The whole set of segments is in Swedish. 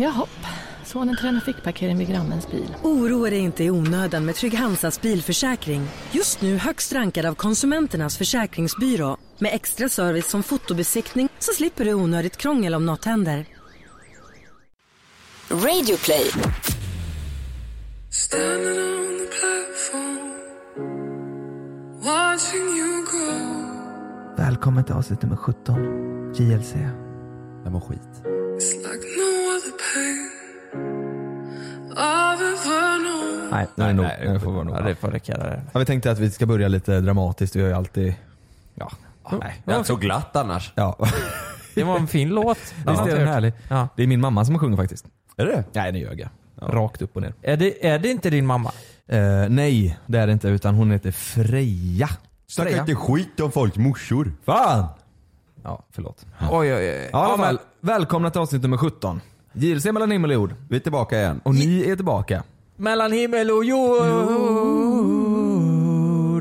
Jaha, sonen tränar fickparkering vid grannens bil. Oroa dig inte i onödan med Trygg Hansas bilförsäkring. Just nu högst rankad av konsumenternas försäkringsbyrå. Med extra service som fotobesiktning så slipper du onödigt krångel om något händer. Radioplay. Standing on the platform, watching you go. Välkommen till avsnitt nummer 17. JLC. Jag mår skit. Nej, nu det nog. nej, Nu får vara nog. Ja, det får räcka där. Ja, vi tänkte att vi ska börja lite dramatiskt. Vi har ju alltid... Ja. Nej, det är så glatt annars. ja. Det var en fin låt. Visst är den härlig? Ja. Det är min mamma som sjunger faktiskt. Är det Nej, det ljög jag. Rakt upp och ner. är det? Är det inte din mamma? Eh, nej, det är det inte. Utan hon heter Freja. Snacka inte skit om folks morsor. Fan! Ja, förlåt. Oj, oj, oj. Ja, alla fall. Välkomna till avsnitt nummer 17. JLC mellan himmel och jord. Vi är tillbaka igen. Och ni är tillbaka. Mellan himmel och jord.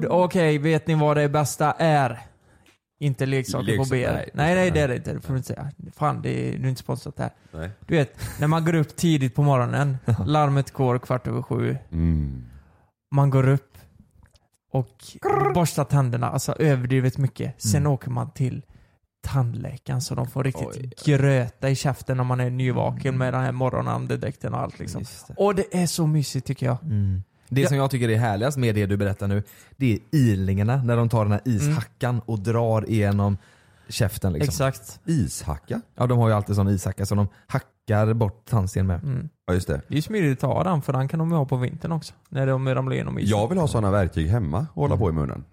Okej, vet ni vad det bästa är? Inte leksaker på Leksaker, BR. nej. Nej, nej, det är det inte. Det får du inte säga. Fan, det är, du är inte sponsrat där. Nej. Du vet, när man går upp tidigt på morgonen, larmet går kvart över sju, Mm. man går upp och borstar tänderna, alltså överdrivet mycket. Sen Mm. åker man till tandläkaren så de får riktigt Oj. gröta i käften om man är nyvaken med den här morgonandedräkten och allt liksom. Det. Och det är så mysigt tycker jag. Mm. Det Ja. som jag tycker är härligast med det du berättar nu, det är ilningarna när de tar den här ishackan och drar igenom käften liksom. Exakt. Ishacka? Ja de har ju alltid sån ishacka som de hackar bort tandsten med. Mm. Ja just det. Det är smidigt att ha den för den kan de ha på vintern också. När de ramlar igenom isen. Jag vill ha sådana verktyg hemma och hålla på i munnen.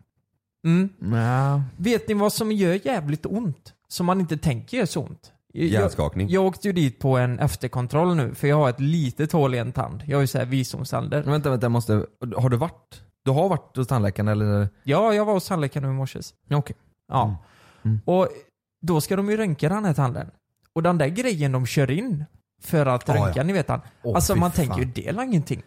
Mm. Ja. Vet ni vad som gör jävligt ont? Som man inte tänker gör så ont? Jag, Hjärnskakning. jag åkte ju dit på en efterkontroll nu för jag har ett litet hål i en tand. Jag har ju såhär visdomständer. Men vänta, vänta, jag måste... Har du varit? Du har varit hos tandläkaren eller? Ja, jag var hos tandläkaren nu i morse. Ja, Okej. Ja. Mm. Och då ska de ju röntga den här tanden. Och den där grejen de kör in för att Ja, röntga, ja. ni vet han. Åh, alltså man fan. tänker ju, det är ingenting.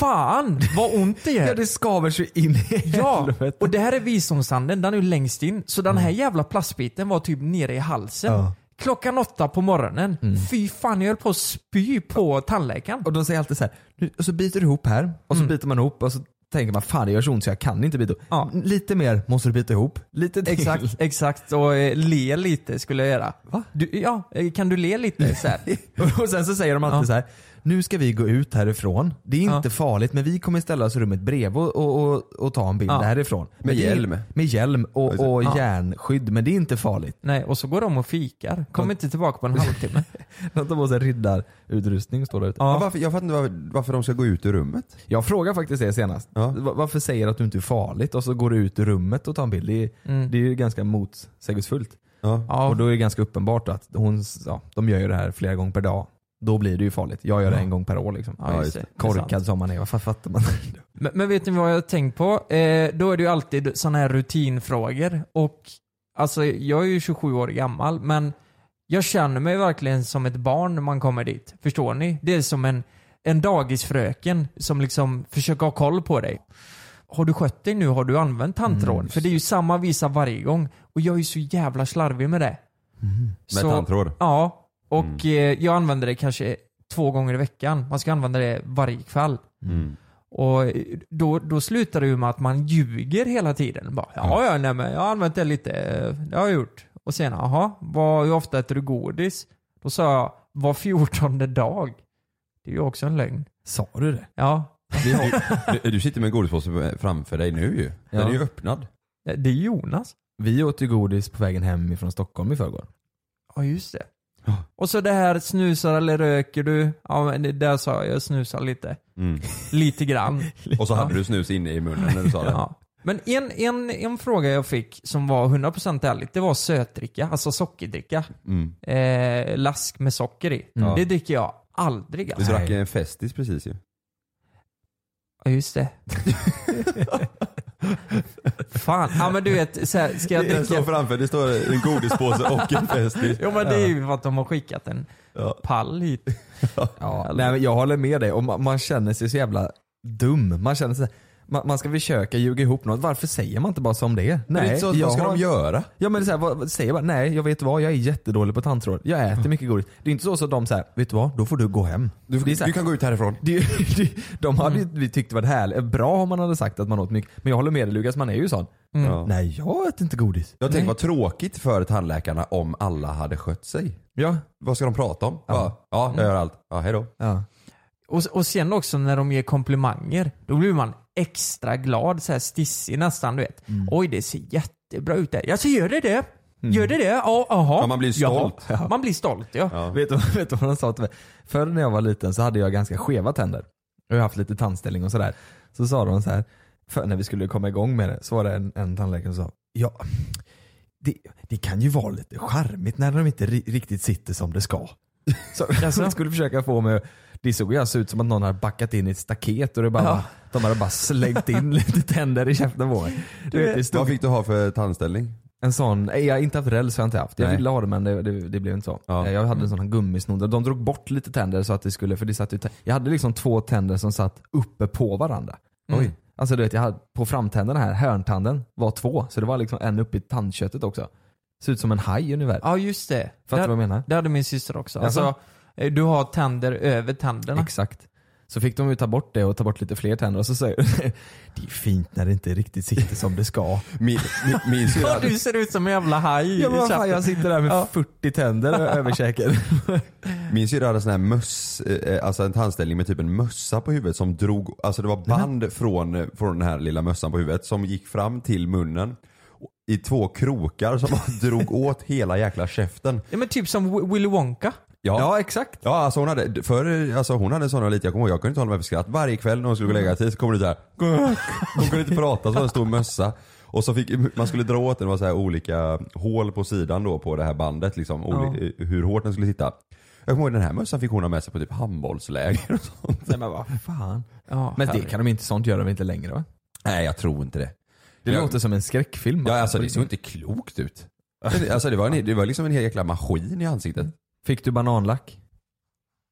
Fan vad ont det gör! Ja det skaver sig in i Ja, helvete. och det här är visdomstanden, den är ju längst in. Så den här jävla plastbiten var typ nere i halsen. Ja. Klockan åtta på morgonen. Mm. Fy fan, jag höll på att spy på tandläkaren. Och de säger alltid så här, nu, och så biter du ihop här och så Mm. biter man ihop och så tänker man fan det gör så ont så jag kan inte bita ihop. Ja. Lite mer måste du bita ihop. Lite till. Exakt, exakt. Och eh, le lite skulle jag göra. Va? Du, ja, eh, kan du le lite så här? Och sen så säger de alltid Ja. så här. Nu ska vi gå ut härifrån. Det är inte Ja. farligt men vi kommer ställa oss i rummet bredvid och, och, och, och ta en bild Ja. härifrån. Med är- hjälm. Med hjälm och, och Ja. järnskydd men det är inte farligt. Nej, och så går de och fikar. Kommer inte tillbaka på en halvtimme. De tar på sig riddarutrustning och står där ute. Ja. Varför, jag fattar inte varför, varför de ska gå ut ur rummet. Jag frågade faktiskt det senast. Varför säger du att du inte är farligt och så går du ut ur rummet och tar en bild? Det är, Mm. det är ju ganska motsägelsefullt. Ja, Och då är det ganska uppenbart att hon, ja, de gör ju det här flera gånger per dag. Då blir det ju farligt. Jag gör det Ja. en gång per år liksom. ja, just det. Det är Korkad sant. som man är, vad fan fattar man? Men, men vet ni vad jag har tänkt på? Eh, då är det ju alltid sådana här rutinfrågor. Och alltså, jag är ju 27 år gammal, men jag känner mig verkligen som ett barn när man kommer dit. Förstår ni? Det är som en, en dagisfröken som liksom försöker ha koll på dig. Har du skött dig nu? Har du använt tandtråd? Mm, För det är ju samma visa varje gång. Och jag är ju så jävla slarvig med det. Med tandtråd. Ja, och eh, jag använder det kanske två gånger i veckan. Man ska använda det varje kväll. Mm. Och då, då slutar det ju med att man ljuger hela tiden. Bara, ja, ja, nej, men jag har använt det lite. eh, Det har jag gjort. Och sen, jaha, hur ofta äter du godis? Då sa jag, var fjortonde dag. Det är ju också en lögn. Sa du det? Ja, du, du sitter med en godispåse framför dig nu ju. Den Ja. är ju öppnad. det är Jonas. Vi åt ju godis på vägen hem ifrån Stockholm i förrgår. Ja, just det. Och så det här, snusar eller röker du? Ja, men det där sa jag, jag snusar lite. Mm. Lite grann. Och så hade du snus inne i munnen när du sa det. Ja. Men en, en, en fråga jag fick som var 100% ärligt, det var sötdricka, alltså sockerdricka. Mm. Eh, lask med socker i. Ja. Det dricker jag aldrig Du alltså. drack en Festis precis ju. Ja, just det. Fan, ja men du vet, så här, ska jag Jag står dricka? framför, det står en godispåse och en Festis. Jo men det är ju för att de har skickat en Ja. pall hit. Ja, nej, men jag håller med dig och man, man känner sig så jävla dum. Man känner sig, man, man ska försöka ljuga ihop något. Varför säger man inte bara som det är? Men det är inte så, jag vad ska har- de göra? Ja men det är så här, vad, vad- säger bara nej jag vet vad, jag är jättedålig på tandtråd. Jag äter mycket godis. Det är inte så att de säger, vet du vad, då får du gå hem. Du, det är så här, du kan gå ut härifrån. det, det, de hade ju vi tyckt det varit härligt, bra om man hade sagt att man åt mycket. Men jag håller med dig Lukas, man är ju sån. Ja. Nej jag äter inte godis. Jag tänker vad tråkigt för tandläkarna om alla hade skött sig. Ja. Vad ska de prata om? Ja, ja jag gör allt. Ja, hejdå. ja. Och, och sen också när de ger komplimanger, då blir man extra glad, så här stissig nästan du vet. Mm. Oj det ser jättebra ut där. Jag så gör det det? Gör det det? Ja, aha. Ja, man blir stolt. Jaha. Man blir stolt ja. Vet, du, vet du vad de sa till mig? Förr när jag var liten så hade jag ganska skeva tänder. Jag har haft lite tandställning och sådär. Så sa de så här, för när vi skulle komma igång med det, så var det en, en tandläkare som sa Ja, det, det kan ju vara lite charmigt när de inte ri- riktigt sitter som det ska. Så de skulle försöka få mig det såg ju alltså ut som att någon hade backat in i ett staket och det bara, de hade bara slängt in lite tänder i käften på mig. Du vet, det stod Vad fick du ha för tandställning? en sån, jag inte haft räls har jag inte haft. Jag Nej. ville ha det men det, det, det blev inte så. Ja. Eh, Jag hade en sån här gummisnodd. De drog bort lite tänder så att det skulle, för det satt ju, jag hade liksom två tänder som satt uppe på varandra. Mm. Oj. Alltså du vet, jag hade, på framtänderna här, hörntanden var två. Så det var liksom en uppe i tandköttet också. Ser ut som en haj ungefär. Ja just det. Fattar du vad jag menar? det hade min syster också. Alltså, eh, du har tänder över tänderna. Exakt. Så fick de ju ta bort det och ta bort lite fler tänder och så säger det är fint när det inte riktigt sitter som det ska. Min, min, min Ja, du ser ut som en jävla haj Ja men fan, jag sitter där med Ja. 40 tänder över käken. min syrra hade sån här möss, eh, alltså en tandställning med typ en mössa på huvudet som drog, alltså det var band från, eh, från den här lilla mössan på huvudet som gick fram till munnen i två krokar som bara drog åt hela jäkla käften. Ja, men typ som Wi- Willy Wonka. Ja, Ja exakt. Ja alltså hon hade, för, alltså hon hade sådana lite, jag kommer ihåg, jag kunde inte hålla mig för skratt. Varje kväll när hon skulle gå och lägga sig så kom det så här. Hon kunde inte prata så hade en stor mössa. Och så fick, man skulle dra åt den, det var så här olika hål på sidan då på det här bandet liksom, oli, hur hårt den skulle sitta. Jag kommer ihåg den här mössan fick hon ha med sig på typ handbollsläger och sånt. Nej men vad fan. Ja, Men det kan de inte, sånt gör de inte längre va? Nej jag tror inte det. Det Jag- låter som en skräckfilm. Ja alltså det såg inte klokt ut. Alltså det var, en, det var liksom en hel jäkla maskin i ansiktet. Fick du bananlack?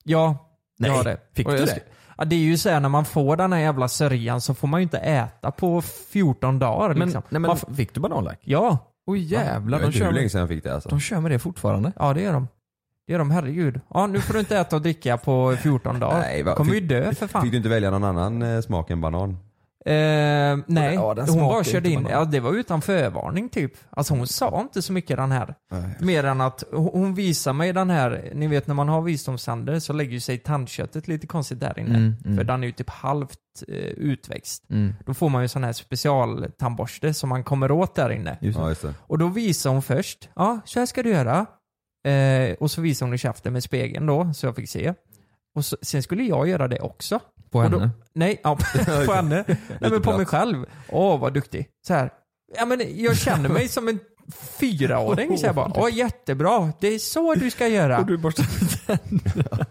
Ja, Nej, jag har det. fick du det? Ja, det är ju så här när man får den här jävla sörjan så får man ju inte äta på 14 dagar Men, liksom. nej, men Man fick du bananlack? ja, Oj Jag jävlar, vet de kör, med, jag fick det alltså. de kör med det fortfarande. ja det gör de. Det gör de, herregud. Ja, nu får du inte äta och dricka på 14 dagar. Nej, vad- kommer ju fick- dö för fan. Fick du inte välja någon annan eh, smak än banan? Eh, nej, Ja, hon bara körde in, ja det var utan förvarning typ. Alltså hon sa inte så mycket den här. Mer än att hon visar mig den här, ni vet när man har visdomständer så lägger sig tandköttet lite konstigt där inne. Mm, mm. För den är ju typ halvt eh, utväxt. Mm. Då får man ju sån här specialtandborste som man kommer åt där inne. Just. Ja just det. Och då visar hon först, ja så här ska du göra. Eh, och så visar hon i käften med spegeln då, så jag fick se. Och så, sen skulle jag göra det också. På Och då- henne? Nej, ja, på henne. Nej, men på mig själv. Åh, vad duktig. Så här. Ja, men jag känner mig som en fyraåring. Så jag bara, åh jättebra, det är så du ska göra. Och du borstar tänderna.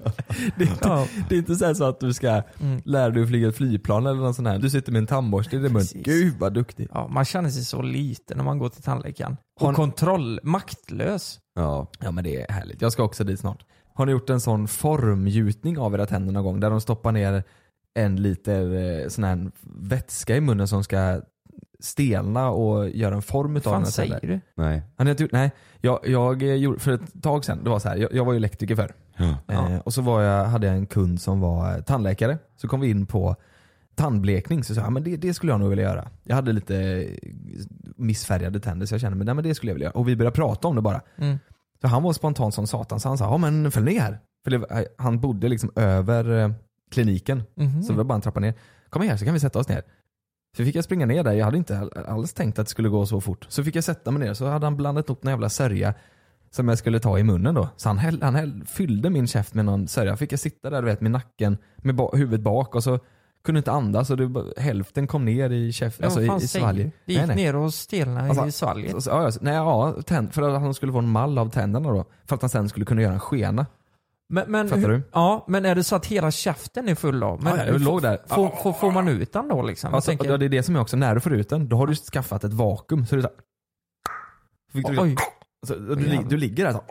Det är inte, Ja. det är inte så, så att du ska Mm. lära dig att flyga ett flygplan eller något sånt här. Du sitter med en tandborste i din mun. Gud vad duktig. Ja, man känner sig så liten när man går till tandläkaren. Och ni- kontroll, maktlös. Ja. Ja men det är härligt. Jag ska också dit snart. Har ni gjort en sån formgjutning av era tänder någon gång? Där de stoppar ner en liter eh, sån här vätska i munnen som ska stelna och göra en form utav Vad fan säger du? Nej. Inte gjort? Nej. Jag, jag eh, gjorde, för ett tag sedan, det var så här, jag, jag var ju elektriker förr. Eh, och så var jag, hade jag en kund som var eh, tandläkare. Så kom vi in på tandblekning. Så sa jag, men det, det skulle jag nog vilja göra. Jag hade lite missfärgade tänder så jag kände, men, nej, men det skulle jag vilja göra. Och vi började prata om det bara. Mm. Så han var spontan som satan så han sa, ja men följ ner här. För det, han bodde liksom över kliniken. Mhm. Så det var bara en trappa ner. Kom här så kan vi sätta oss ner. Så fick jag springa ner där, jag hade inte all- alls tänkt att det skulle gå så fort. Så fick jag sätta mig ner, så hade han blandat upp en jävla sörja som jag skulle ta i munnen då. Så han, häll, han häll, fyllde min käft med någon sörja. Fick jag sitta där du vet med nacken, med ba, huvudet bak och så kunde inte andas och det, hälften kom ner i käft, Ja, alltså i, svalget. Det gick ner och stelnade Alltså, i svalget. Så- så- ja, ja, nej, ja, tänd, för att han skulle få en mall av tänderna då. För att han sen skulle kunna göra en skena. Men, men, Fattar hur- du? Ja, men är det så att hela käften är full då? Men Ja, jag låg där. Får, får, får man ut den då liksom? Alltså, tänker- ja, det är det som är också, när du får ut den, då har du skaffat ett vakuum. Så det är så du, Oj, så, du, du ligger där så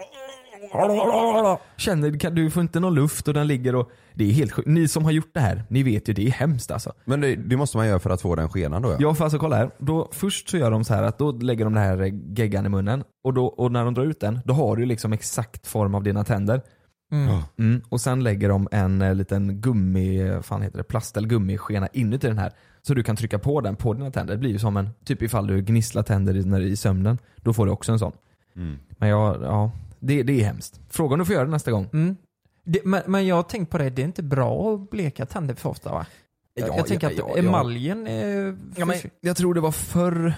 Känner, kan- du får inte någon luft och den ligger och det är helt sjukt. Ni som har gjort det här, ni vet ju det är hemskt alltså. Men det, det måste man göra för att få den skenan då ja. Ja för alltså kolla här. Då, först så gör de så här att då lägger de den här geggan i munnen och, då, och när de drar ut den då har du liksom exakt form av dina tänder. Mm. Mm. Och sen lägger de en eh, liten gummi, eh, fan heter det, plast eller gummiskena inuti den här. Så du kan trycka på den på dina tänder. Det blir ju som en, typ ifall du gnisslar tänder i, när, i sömnen. Då får du också en sån. Mm. Men jag, ja, det, det är hemskt. Fråga om du får göra det nästa gång. Mm. Det, men, men jag har tänkt på det, det är inte bra att bleka tänder för ofta va? Jag, Ja, jag tänker ja, att ja, ja. emaljen är... Ja, men jag tror det var förr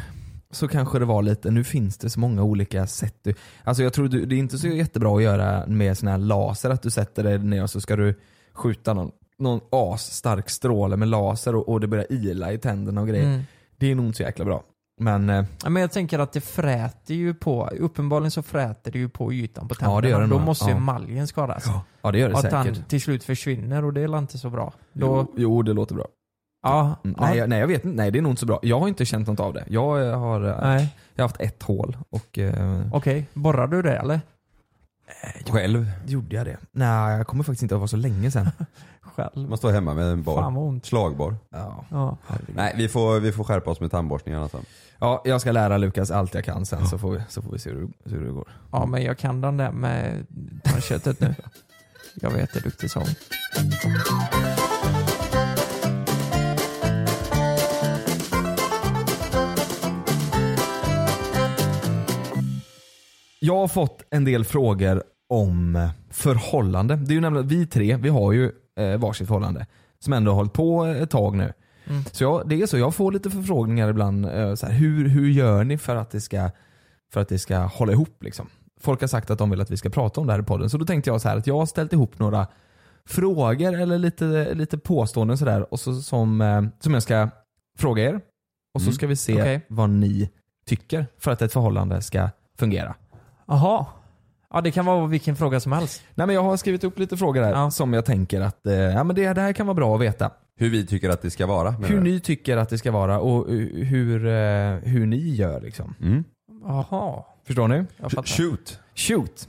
så kanske det var lite, nu finns det så många olika sätt. Du, alltså jag tror du, det är inte så jättebra att göra med sån här laser, att du sätter dig ner och så ska du skjuta någon, någon asstark stråle med laser och, och det börjar ila i tänderna och grejer. Mm. Det är nog inte så jäkla bra. Men eh, Ja, men jag tänker att det fräter ju på, uppenbarligen så fräter det ju på ytan på tänderna. Ja, det gör det Då måste ju Ja. emaljen skadas. ja det gör det att säkert. den till slut försvinner och det är inte så bra. Då, Jo, jo, det låter bra. Ja, Mm, ja, nej, jag, nej jag vet inte, nej det är nog inte så bra. Jag har inte känt något av det. Jag eh, har, eh, nej. jag har haft ett hål och eh, Okej, borrar du det eller? Själv. gjorde jag det? Nej jag kommer faktiskt inte ihåg, det var så länge sedan. Själv? Man står hemma med en ont. Slagbar. Ja. Ja. Nej vi får, vi får skärpa oss med tandborstningen alltså. ja, jag ska lära Lukas allt jag kan sen så får vi, så får vi se hur, det- hur det går. ja, men jag kan den där med tandköttet nu. Jag är jätteduktig som. Jag har fått en del frågor om förhållande. Det är ju nämligen, vi tre, vi har ju eh, varsitt förhållande. Som ändå har hållit på ett tag nu. Mm. Så jag, det är så, jag får lite förfrågningar ibland. Eh, så här, hur, hur gör ni för att, det ska, för att det ska hålla ihop? Liksom? Folk har sagt att de vill att vi ska prata om det här i podden. Så då tänkte jag så här att jag har ställt ihop några frågor eller lite, lite påståenden sådär och så, som, eh, som jag ska fråga er. Och så Mm. ska vi se Okej. vad ni tycker för att ett förhållande ska fungera. Jaha. Ja, det kan vara vilken fråga som helst. Nej men jag har skrivit upp lite frågor här Ja. som jag tänker att eh, ja, men det, det här kan vara bra att veta. Hur vi tycker att det ska vara. Hur ni tycker att det ska vara och eh, hur, eh, hur ni gör liksom. Mm. Jaha. Förstår ni? Shoot. Shoot!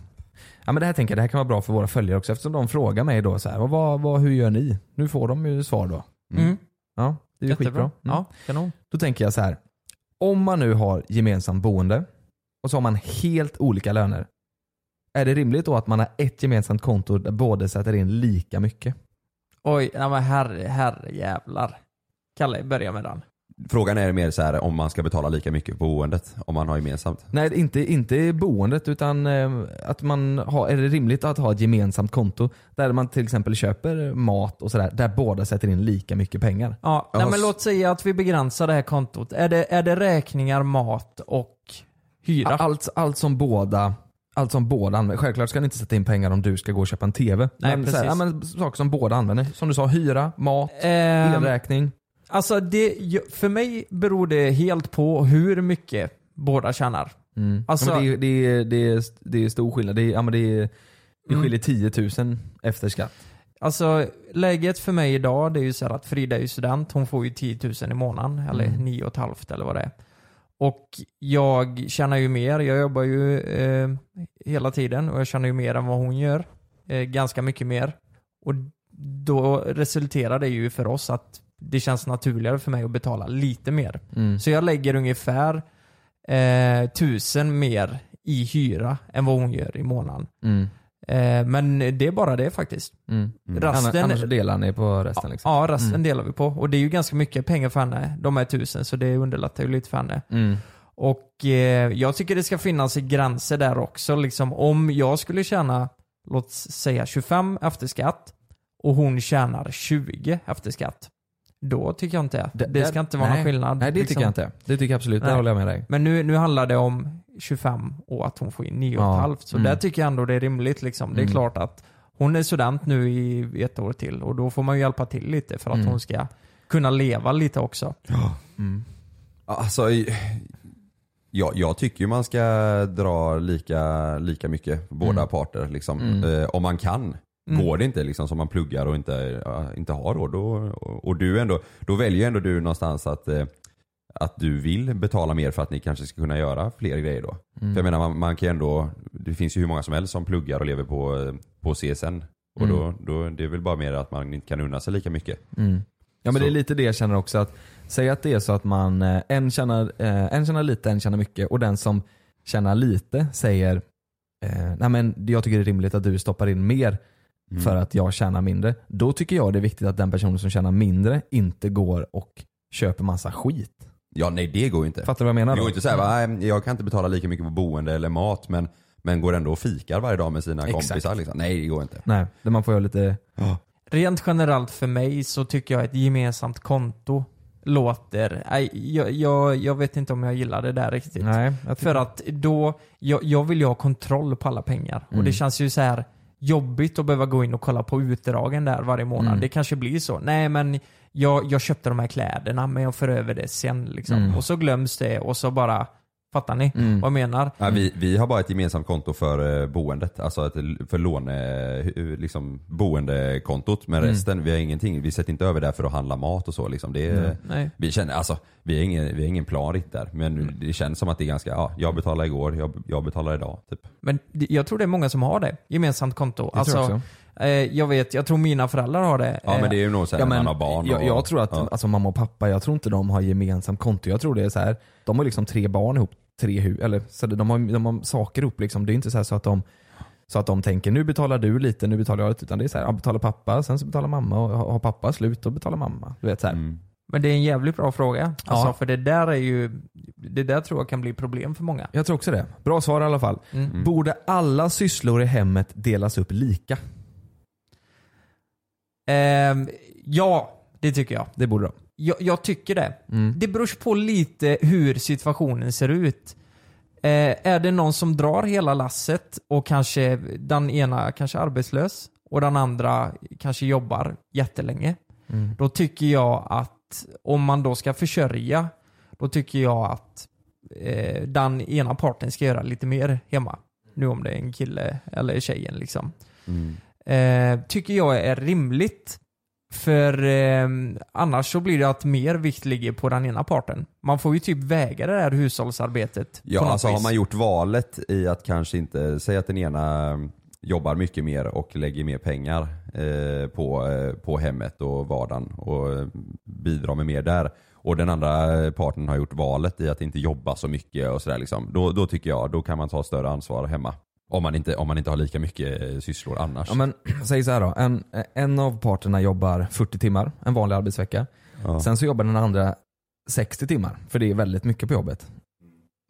Ja men det här tänker jag, det här kan vara bra för våra följare också eftersom de frågar mig då så här, vad, vad, hur gör ni? Nu får de ju svar då. Mm. Ja, det är ju skitbra. Mm. Ja, kanon. Då tänker jag så här. Om man nu har gemensamt boende och så har man helt olika löner. Är det rimligt då att man har ett gemensamt konto där båda sätter in lika mycket? Oj, nej men herre, herre jävlar. Kalle, börja med den. Frågan är mer så här om man ska betala lika mycket på boendet. Om man har gemensamt. Nej, inte, inte boendet utan eh, att man har, är det rimligt att ha ett gemensamt konto där man till exempel köper mat och sådär, där båda sätter in lika mycket pengar? Ja, nej, men låt säga att vi begränsar det här kontot. Är det, är det räkningar, mat och hyra? Allt, allt som båda allt som båda använder. Självklart ska ni inte sätta in pengar om du ska gå och köpa en TV. Nej, men, så här, ja, precis. men saker som båda använder. Som du sa, hyra, mat, Ehm, elräkning. alltså det, för mig beror det helt på hur mycket båda tjänar. Mm. alltså- ja, det, det, det, det är stor skillnad. Det, ja, men det, det Mm. skiljer 10 000 efter skatt. Alltså läget för mig idag det är ju så att Frida är ju student, hon får ju 10 000 i månaden, eller Mm. 9 och ett halvt eller vad det är. Och jag tjänar ju mer, jag jobbar ju eh, hela tiden och jag tjänar ju mer än vad hon gör. Eh, ganska mycket mer. Och då resulterar det ju för oss att det känns naturligare för mig att betala lite mer. Mm. Så jag lägger ungefär eh, tusen mer i hyra än vad hon gör i månaden. Mm. Eh, men det är bara det faktiskt. Mm. Mm. Rasten, Annars, annars delar ni på resten liksom? Ja, resten Mm. delar vi på. Och det är ju ganska mycket pengar för henne. De är tusen, så det underlättar ju lite för henne. Mm. Och eh, jag tycker det ska finnas gränser där också. Liksom, om jag skulle tjäna, låt säga 25 efter skatt och hon tjänar 20 efter skatt. Då tycker jag inte, det, Det- ska inte vara nej. någon skillnad. Nej det liksom. tycker jag inte. Det tycker jag absolut, där Nej. håller jag med dig. Men nu, nu handlar det om 25 och att hon får in 9,5. Ja. Så Mm. där tycker jag ändå det är rimligt. Liksom. Det är Mm. klart att hon är student nu i ett år till och då får man ju hjälpa till lite för att Mm. hon ska kunna leva lite också. Mm. Alltså, ja, jag tycker ju man ska dra lika, lika mycket båda Mm. parter. Liksom. Mm. Eh, om man kan. Mm. Går det inte liksom som man pluggar och inte, ja, inte har råd då, och, och du ändå, då väljer ändå du någonstans att, eh, att du vill betala mer för att ni kanske ska kunna göra fler grejer då. Mm. För jag menar man, man kan ändå, det finns ju hur många som helst som pluggar och lever på, eh, på CSN. Och Mm. då, då, det är väl bara mer att man inte kan unna sig lika mycket. Mm. Ja men Så- det är lite det jag känner också att Säg att det är så att man, eh, en tjänar, en tjänar lite, en tjänar mycket och den som tjänar lite säger Nej men jag tycker det är rimligt att du stoppar in mer Mm. för att jag tjänar mindre. Då tycker jag det är viktigt att den personen som tjänar mindre inte går och köper massa skit. Ja nej det går ju inte. Fattar du vad jag menar Det då? går inte att säga "Nej, jag kan inte betala lika mycket på boende eller mat men, men går ändå och fikar varje dag med sina Exakt. kompisar liksom. Nej det går inte. Nej, man får göra lite Rent generellt för mig så tycker jag ett gemensamt konto låter... Nej, jag, jag, jag vet inte om jag gillar det där riktigt. Nej, jag tycker- För att då, jag, jag vill ju ha kontroll på alla pengar. Och Mm. det känns ju så här jobbigt att behöva gå in och kolla på utdragen där varje månad. Mm. Det kanske blir så. Nej men jag, jag köpte de här kläderna men jag för över det sen liksom. Mm. Och så glöms det och så bara, fattar ni Mm. vad jag menar? Ja, vi, vi har bara ett gemensamt konto för eh, boendet, alltså ett, för låne, eh, liksom boendekontot. Men Mm. resten, vi har ingenting, vi sätter inte över där för att handla mat och så liksom. Det är, Nej. Nej. Vi känner, alltså, vi har ingen, vi har ingen plan riktigt där. Men Mm. det känns som att det är ganska, ja, jag betalade igår, jag, jag betalar idag. Typ. Men jag tror det är många som har det. Gemensamt konto. Det tror jag alltså, också. eh, jag vet, jag tror mina föräldrar har det. Ja men det är ju nog så här Ja, när man har barn. jag, och, jag tror att ja. alltså, mamma och pappa, jag tror inte de har gemensamt konto. Jag tror det är så här. de har liksom tre barn ihop, tre eller så de har, de har saker ihop liksom. Det är inte så, här så att de så att de tänker nu betalar du lite, nu betalar jag lite. Utan det är så här, ja, betalar pappa, sen så betalar mamma och har pappa slut då betalar mamma. Du vet så här. Mm. Men det är en jävligt bra fråga. Alltså, Ja. För det där är ju, det där tror jag kan bli problem för många. Jag tror också det. Bra svar i alla fall. Mm. Borde alla sysslor i hemmet delas upp lika? Ehm, ja, det tycker jag. Det borde de. Jag. Jag tycker det. Mm. Det beror på lite hur situationen ser ut. Eh, är det någon som drar hela lasset och kanske den ena kanske är arbetslös och den andra kanske jobbar jättelänge. Mm. Då tycker jag att om man då ska försörja, då tycker jag att eh, den ena parten ska göra lite mer hemma. Nu om det är en kille eller tjejen liksom. Mm. Eh, tycker jag är rimligt. För eh, annars så blir det att mer vikt ligger på den ena parten. Man får ju typ väga det där hushållsarbetet. på Ja något alltså har vis. man gjort valet i att kanske inte, säga att den ena jobbar mycket mer och lägger mer pengar eh, på, eh, på hemmet och vardagen och bidrar med mer där. Och den andra parten har gjort valet i att inte jobba så mycket och sådär liksom. Då, då tycker jag, då kan man ta större ansvar hemma. Om man inte, om man inte har lika mycket eh, sysslor annars. Ja, men, säg så här då. En, en av parterna jobbar 40 timmar, en vanlig arbetsvecka. Ja. Sen så jobbar den andra 60 timmar, för det är väldigt mycket på jobbet.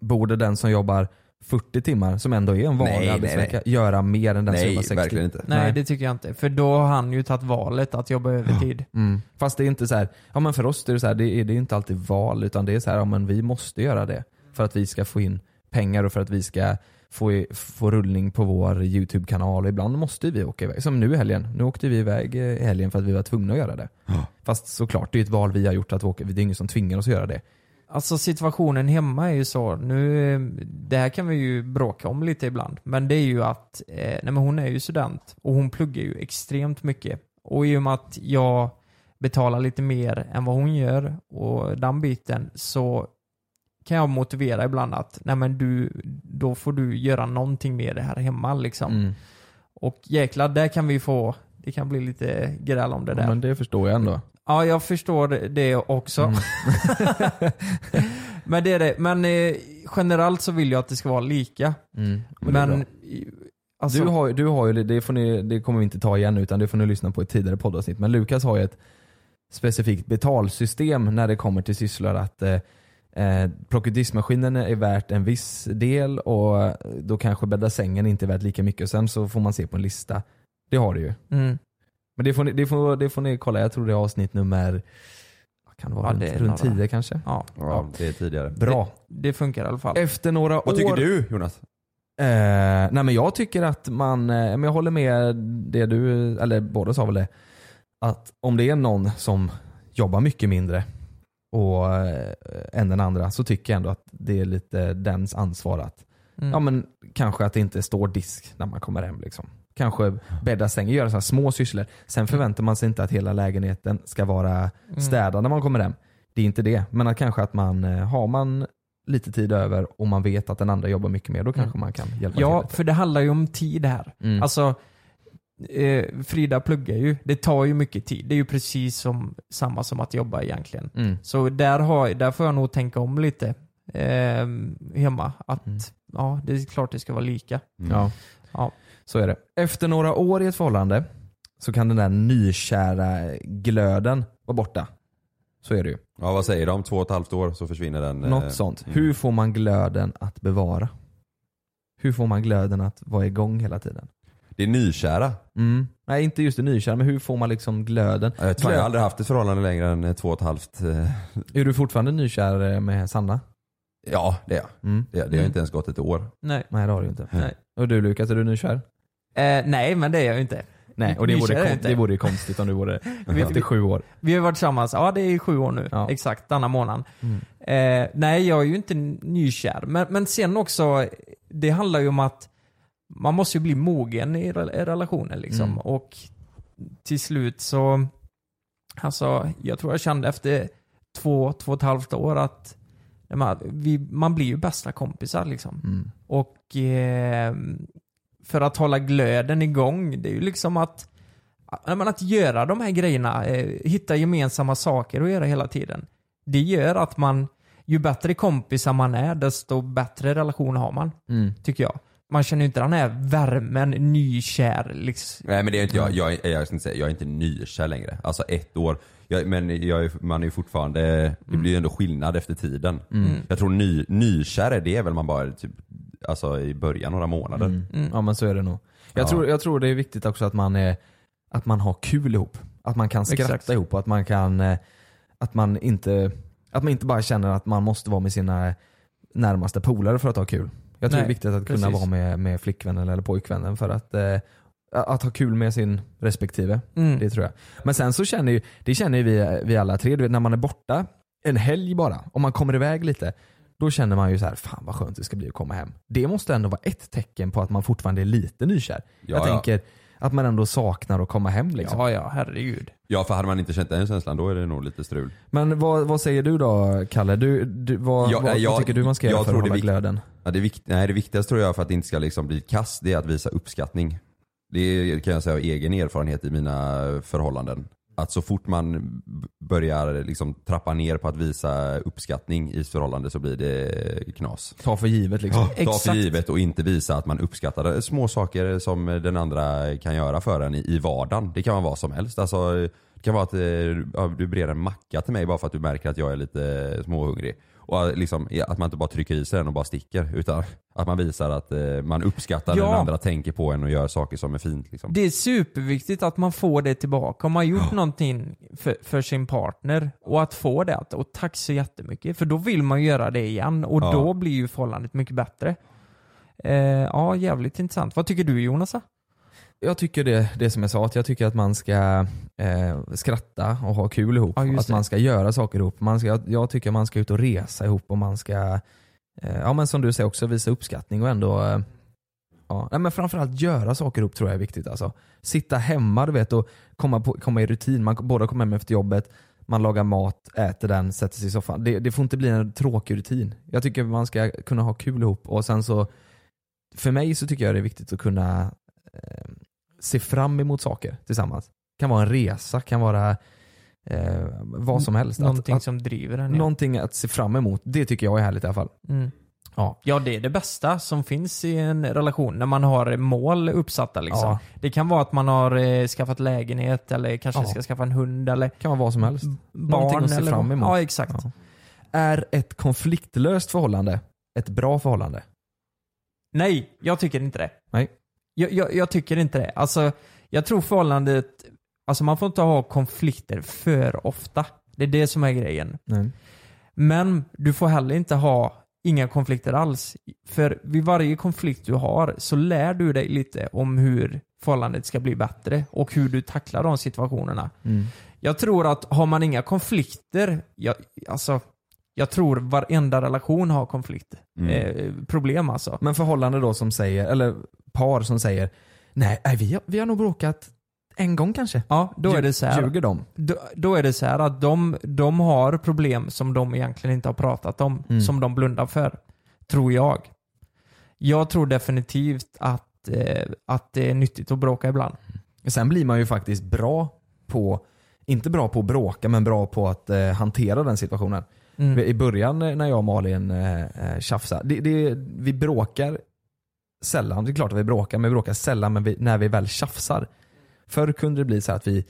Borde den som jobbar 40 timmar, som ändå är en vanlig Nej, nej, arbetsvecka, göra mer än den som Nej, jobbar 60? verkligen inte. Nej, Nej. det tycker jag inte. För då har han ju tagit valet att jobba övertid. Mm. Fast det är inte så här, ja men för oss är det så här, det är, det är inte alltid val utan det är så här, ja men vi måste göra det. För att vi ska få in pengar och för att vi ska få, i- få rullning på vår YouTube-kanal och ibland måste vi åka iväg. Som nu i helgen. Nu åkte vi iväg eh, i helgen för att vi var tvungna att göra det. Ja. Fast såklart, det är ett val vi har gjort att åka. Det är ingen som tvingar oss att göra det. Alltså situationen hemma är ju så, nu, det här kan vi ju bråka om lite ibland, men det är ju att, eh, nej men hon är ju student och hon pluggar ju extremt mycket. Och i och med att jag betalar lite mer än vad hon gör och den biten så kan jag motivera ibland att, nej men du, då får du göra någonting med det här hemma liksom. Mm. Och jäklar, där kan vi få, det kan bli lite gräl om det Ja, där. men det förstår jag ändå. Ja, jag förstår det också. Mm. men det är det. Men eh, generellt så vill jag att det ska vara lika. Mm. Men Men, alltså, du, har, du har ju, det, får ni, det kommer vi inte ta igen utan det får ni lyssna på i ett tidigare poddavsnitt. Men Lukas har ju ett specifikt betalsystem när det kommer till sysslor. Att eh, eh, plocka ut diskmaskinen är värt en viss del och då kanske bädda sängen inte är värt lika mycket. Och sen så får man se på en lista. Det har du ju. mm, Men det får ni, det får, det får ni kolla. Jag tror det är avsnitt nummer vad kan det vara, Ja, det runt några. 10 kanske. ja, Ja, det är tidigare. Bra. det funkar i alla fall. Efter några år Vad tycker du Jonas? Eh, nej men jag tycker att man, eh, men jag håller med det du, eller båda sa väl det, att om det är någon som jobbar mycket mindre och, eh, än den andra så tycker jag ändå att det är lite dens ansvar att, Mm. ja men kanske att det inte står disk när man kommer hem liksom. Kanske bädda sängen, göra så här små sysslor. Sen förväntar man sig inte att hela lägenheten ska vara Mm. städad när man kommer hem. Det är inte det. Men att kanske att man, eh, har man lite tid över och man vet att den andra jobbar mycket mer, då kanske man kan hjälpa Ja, till. för det handlar ju om tid här. Mm. Alltså, eh, Frida pluggar ju. Det tar ju mycket tid. Det är ju precis som samma som att jobba egentligen. Mm. Så där, har, där får jag nog tänka om lite eh, hemma. Att Mm. ja, det är klart det ska vara lika. Ja. Ja. Så är det. Efter några år i ett förhållande så kan den där nykära glöden vara borta. Så är det ju. Ja vad säger de? Två och ett halvt år så försvinner den. eh, Något sånt. mm. Hur får man glöden att bevara? Hur får man glöden att vara igång hela tiden? Det är nykära. Mm. Nej inte just det nykära, men hur får man liksom glöden? Jag, vet, jag har aldrig haft ett förhållande längre än eh, två och ett halvt. eh, Är du fortfarande nykär eh, med Sanna? Ja det är jag. Mm. Det, det har inte ens gått ett år. Nej. Nej det har du inte. Nej. Och du Lukas, är du nykär? Eh, nej, men det är jag ju inte. Nej, och det vore, det vore ju konstigt om du vore Vi- efter sju år. Vi har varit tillsammans, ja det är sju år nu, Ja. exakt, denna månaden. Mm. Eh, nej, jag är ju inte nykär. Men, men sen också, det handlar ju om att man måste ju bli mogen i, rel- i relationen liksom. Mm. Och till slut så, alltså jag tror jag kände efter två, två och ett halvt år att man, vi, man blir ju bästa kompisar liksom. Mm. Och eh, för att hålla glöden igång, det är ju liksom att, men att göra de här grejerna, eh, hitta gemensamma saker att göra hela tiden. Det gör att man, ju bättre kompisar man är, desto bättre relation har man, Mm. tycker jag. Man känner ju inte den här värmen, nykär liksom. Nej men det är inte jag, jag, är- jag, ska inte säga, jag är inte nykär längre. Alltså ett år. Jag, men jag man är ju fortfarande, det blir ju ändå skillnad efter tiden. Mm. Jag tror ny, nykär är det väl man bara typ, alltså i början några månader. Mm. Mm. Ja men så är det nog. Jag, Ja. tror, jag tror det är viktigt också att man, är, att man har kul ihop. Att man kan skratta Exakt. ihop och att man kan, eh, att man inte, att man inte bara känner att man måste vara med sina närmaste polare för att ha kul. Jag tror Nej, det är viktigt att kunna precis. vara med, med flickvännen eller pojkvännen för att, eh, att ha kul med sin respektive. Mm. Det tror jag. Men sen så känner ju, det känner ju vi, vi alla tre, du vet när man är borta en helg bara, om man kommer iväg lite, då känner man ju så här, fan vad skönt det ska bli att komma hem. Det måste ändå vara ett tecken på att man fortfarande är lite nykär. Ja, jag ja. Att man ändå saknar att komma hem liksom. Ja, ja, herregud. Ja för hade man inte känt den känslan då är det nog lite strul. Men vad, vad säger du då Kalle? Du, du, vad, Ja, vad, jag- vad tycker du man ska göra för att det är hålla glöden? Ja, det, vikt, nej, det viktigaste tror jag för att det inte ska liksom bli kass, det är att visa uppskattning. Det kan jag säga av egen erfarenhet i mina förhållanden. Att så fort man börjar liksom trappa ner på att visa uppskattning i förhållande så blir det knas. Ta för givet liksom. Ta för Exakt. givet och inte visa att man uppskattar små saker som den andra kan göra för en i, vardagen. Det kan vara vad som helst. Alltså, det kan vara att eh, ja, du ber en macka till mig bara för att du märker att jag är lite småhungrig. Och eh, liksom, att man inte bara trycker i sig den och bara sticker. Utan att man visar att eh, man uppskattar Ja. den andra tänker på en och gör saker som är fint. Liksom. Det är superviktigt att man får det tillbaka. Om man har gjort någonting för, för sin partner och att få det, att, och tack så jättemycket. För då vill man göra det igen och Ja. då blir ju förhållandet mycket bättre. Eh, ja, jävligt intressant. Vad tycker du Jonas? Jag tycker det, det som jag sa, att jag tycker att man ska eh, skratta och ha kul ihop. Ja, att det. man ska göra saker ihop. Man ska, jag tycker man ska ut och resa ihop och man ska, eh, ja men som du säger också, visa uppskattning och ändå eh, Ja, nej, men framförallt göra saker ihop tror jag är viktigt. Alltså. Sitta hemma du vet och komma, på, komma i rutin. Man båda kommer hem efter jobbet, man lagar mat, äter den, sätter sig i soffan. Det, det får inte bli en tråkig rutin. Jag tycker man ska kunna ha kul ihop och sen så För mig så tycker jag det är viktigt att kunna eh, se fram emot saker tillsammans. kan vara en resa, kan vara eh, vad som helst. Att- Någonting att, som driver en. Ja. någonting att se fram emot. Det tycker jag är härligt i alla fall. Mm. Ja. Ja, det är det bästa som finns i en relation, när man har mål uppsatta liksom. Ja. Det kan vara att man har eh, skaffat lägenhet eller kanske Ja. ska skaffa en hund eller kan vara vad som helst. barn. Någonting att se eller fram emot. Ja, exakt. Ja. Är ett konfliktlöst förhållande ett bra förhållande? Nej, jag tycker inte det. Nej. Jag, jag, jag tycker inte det. Alltså, jag tror förhållandet, alltså man får inte ha konflikter för ofta. Det är det som är grejen. Nej. Men du får heller inte ha inga konflikter alls. För vid varje konflikt du har så lär du dig lite om hur förhållandet ska bli bättre och hur du tacklar de situationerna. Mm. Jag tror att har man inga konflikter, jag, alltså, jag tror varenda relation har konflikter. Mm. Eh, problem alltså. Men förhållande då som säger, eller par som säger Nej, nej vi, har, vi har nog bråkat en gång kanske. Ja, då är det så här. Ljuger de? Då, då är det så här att de, de har problem som de egentligen inte har pratat om, Mm. som de blundar för. Tror jag. Jag tror definitivt att, eh, att det är nyttigt att bråka ibland. Sen blir man ju faktiskt bra på, inte bra på att bråka, men bra på att eh, hantera den situationen. Mm. I början eh, när jag och Malin eh, eh, tjafsade, det, det, vi bråkar sällan. Det är klart att vi bråkar, men vi bråkar sällan men vi, när vi väl tjafsar. Förr kunde det bli så här att vi,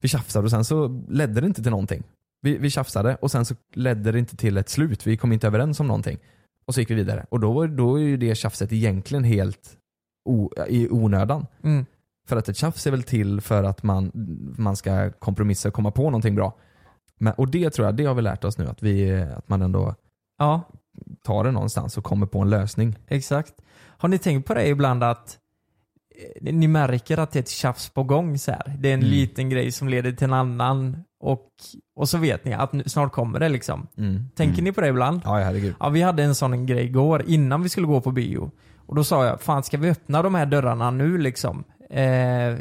vi tjafsade och sen så ledde det inte till någonting. Vi, vi tjafsade och sen så ledde det inte till ett slut. Vi kom inte överens om någonting. Och så gick vi vidare. Och då, då är ju det tjafset egentligen helt o, i onödan. Mm. För att ett tjafs är väl till för att man, man ska kompromissa och komma på någonting bra. Men, och det tror jag, det har vi lärt oss nu. Att, vi, att man ändå Ja, tar det någonstans och kommer på en lösning. exakt. Har ni tänkt på det ibland att eh, ni märker att det är ett tjafs på gång så här. Det är en Mm. liten grej som leder till en annan och, och så vet ni att nu, snart kommer det liksom. Tänker Mm. ni på det ibland? Ja, herregud. Ja, vi hade en sån grej igår innan vi skulle gå på bio. Och då sa jag, fan ska vi öppna de här dörrarna nu liksom? Eh,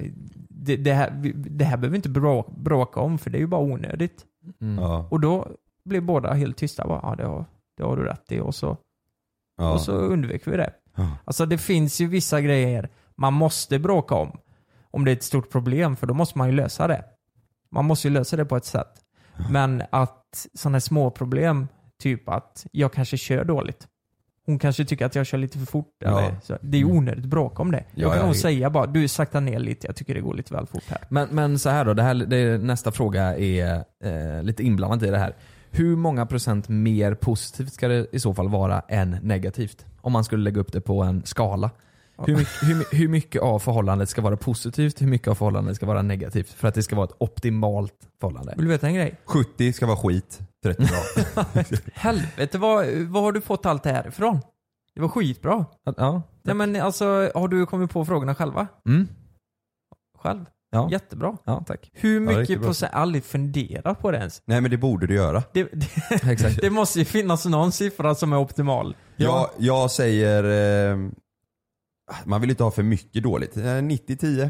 det, det, här, det här behöver vi inte brå, bråka om för det är ju bara onödigt. Mm. Ja, Och då blev båda helt tysta. Bara, ja, det har, det har du rätt i. Och så, ja. och så undvek vi det. Ja. Alltså det finns ju vissa grejer man måste bråka om. Om det är ett stort problem, för då måste man ju lösa det. Man måste ju lösa det på ett sätt. Men att sådana här små problem, typ att jag kanske kör dåligt. Hon kanske tycker att jag kör lite för fort. Ja. Eller, så. Det är ju onödigt bråk om det. Ja, jag kan ja, det- säga bara, du sakta ner lite, jag tycker det går lite väl fort här. Men, men så här då, det här, det, nästa fråga är eh, lite inblandat i det här. Hur många procent mer positivt ska det i så fall vara än negativt? Om man skulle lägga upp det på en skala. Hur, mycket, hur, hur mycket av förhållandet ska vara positivt, hur mycket av förhållandet ska vara negativt? För att det ska vara ett optimalt förhållande. Vill du veta en grej? 70 ska vara skit, 30 bra. Helvete, vad, vad har du fått allt det här ifrån? Det var skitbra. Ja. Nej men alltså, har du kommit på frågorna själva? Mm. Själv? Ja. Jättebra. ja, tack. Hur riktigt mycket bra. procent, aldrig funderat på det ens. Nej men det borde du göra. Det, det, Exakt. det måste ju finnas någon siffra som är optimal. Jag, jag säger, eh, man vill inte ha för mycket dåligt. Eh, 90-10.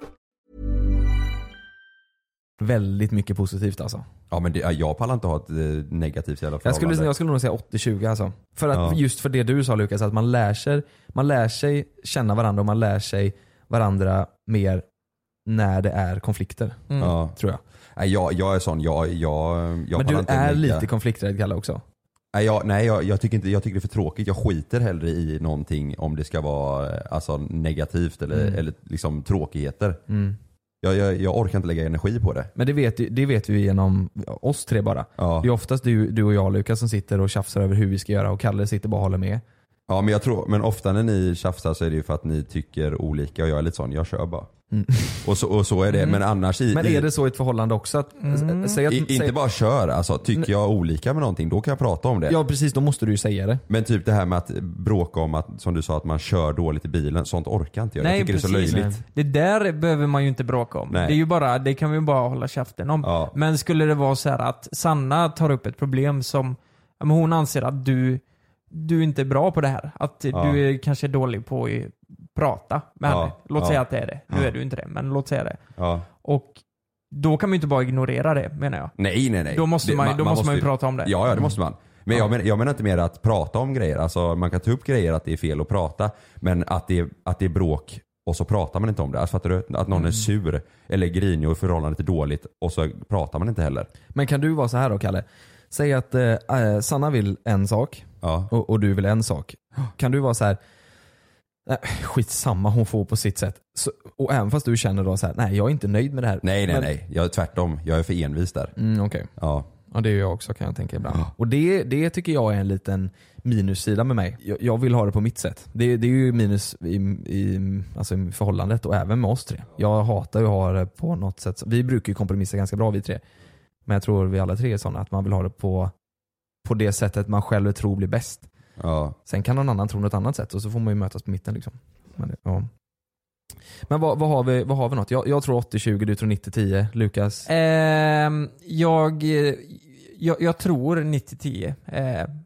Väldigt mycket positivt alltså. Ja men det, ja, jag pallar inte ha ett eh, negativt jävla Jag skulle, förhållande. jag skulle nog säga 80-20 alltså. För att, Ja. Just för det du sa Lukas, att man lär, sig, man lär sig känna varandra och man lär sig varandra mer när det är konflikter. Mm. Ja. Tror jag. Nej, jag, jag är sån, jag, jag, jag Men du inte är lika- lite konflikträdd Kalle också. Nej, jag, nej jag, jag, tycker inte, jag tycker det är för tråkigt. Jag skiter hellre i någonting om det ska vara eh, alltså, negativt eller, Mm. eller liksom tråkigheter. Jag, jag, jag orkar inte lägga energi på det. Men det vet, det vet vi genom oss tre bara. Ja. Det är oftast du, du och jag Lukas som sitter och tjafsar över hur vi ska göra och Kalle sitter bara och håller med. Ja men jag tror, men ofta när ni tjafsar så är det ju för att ni tycker olika och jag är lite sån, jag kör bara. Och, så, och så är det, men annars i, Mm. Men är det så i ett förhållande också? Att, säg att, i, säg, inte bara kör, alltså tycker jag olika med någonting då kan jag prata om det. Ja precis, då måste du ju säga det. Men typ det här med att bråka om att, som du sa, att man kör dåligt i bilen, sånt orkar inte jag. jag tycker det är så löjligt. Det där behöver man ju inte bråka om. Nej. Det är ju bara, det kan vi ju bara hålla käften om. Ja. Men skulle det vara så här att Sanna tar upp ett problem som, hon anser att du, du inte är bra på det här. Att Ja. du är kanske dålig på prata med Ja. henne. Låt Ja. säga att det är det. Nu Ja. är du inte det, men låt säga det. Ja. Och då kan man ju inte bara ignorera det menar jag. Nej nej nej. Då måste Det- man, då måste man ju prata om det. Ja, ja det måste man. Men jag, menar, jag menar inte mer att prata om grejer. Alltså man kan ta upp grejer att det är fel att prata. Men att det, är- att det är bråk och så pratar man inte om det. Alltså fattar du? Att någon Mm. är sur eller grinig och förhållandet är dåligt och så pratar man inte heller. Men kan du vara så här då Kalle? Säg att eh, eh, Sanna vill en sak Ja. och, och du vill en sak. Kan du vara så här Nej, skitsamma, hon får på sitt sätt. Så, och även fast du känner då så här, nej jag är inte nöjd med det här. Nej nej Men- nej. Jag är tvärtom. Jag är för envis där. Mm, Okej. Ja. Ja det är jag också kan jag tänka ibland. Och det, det tycker jag är en liten minussida med mig. Jag, jag vill ha det på mitt sätt. Det, det är ju minus i, i, alltså i förhållandet och även med oss tre. Jag hatar ju att ha det på något sätt. Vi brukar ju kompromissa ganska bra vi tre. Men jag tror vi alla tre är sådana att man vill ha det på, på det sättet man själv tror blir bäst. Ja. Sen kan någon annan tro något annat sätt och så får man ju mötas på mitten. Liksom. Men, ja. Men vad, vad, har vi, vad har vi något? Jag, jag tror 80-20, du tror 90-10. Lukas? Ehm, jag, eh, jag, jag tror 90-10 är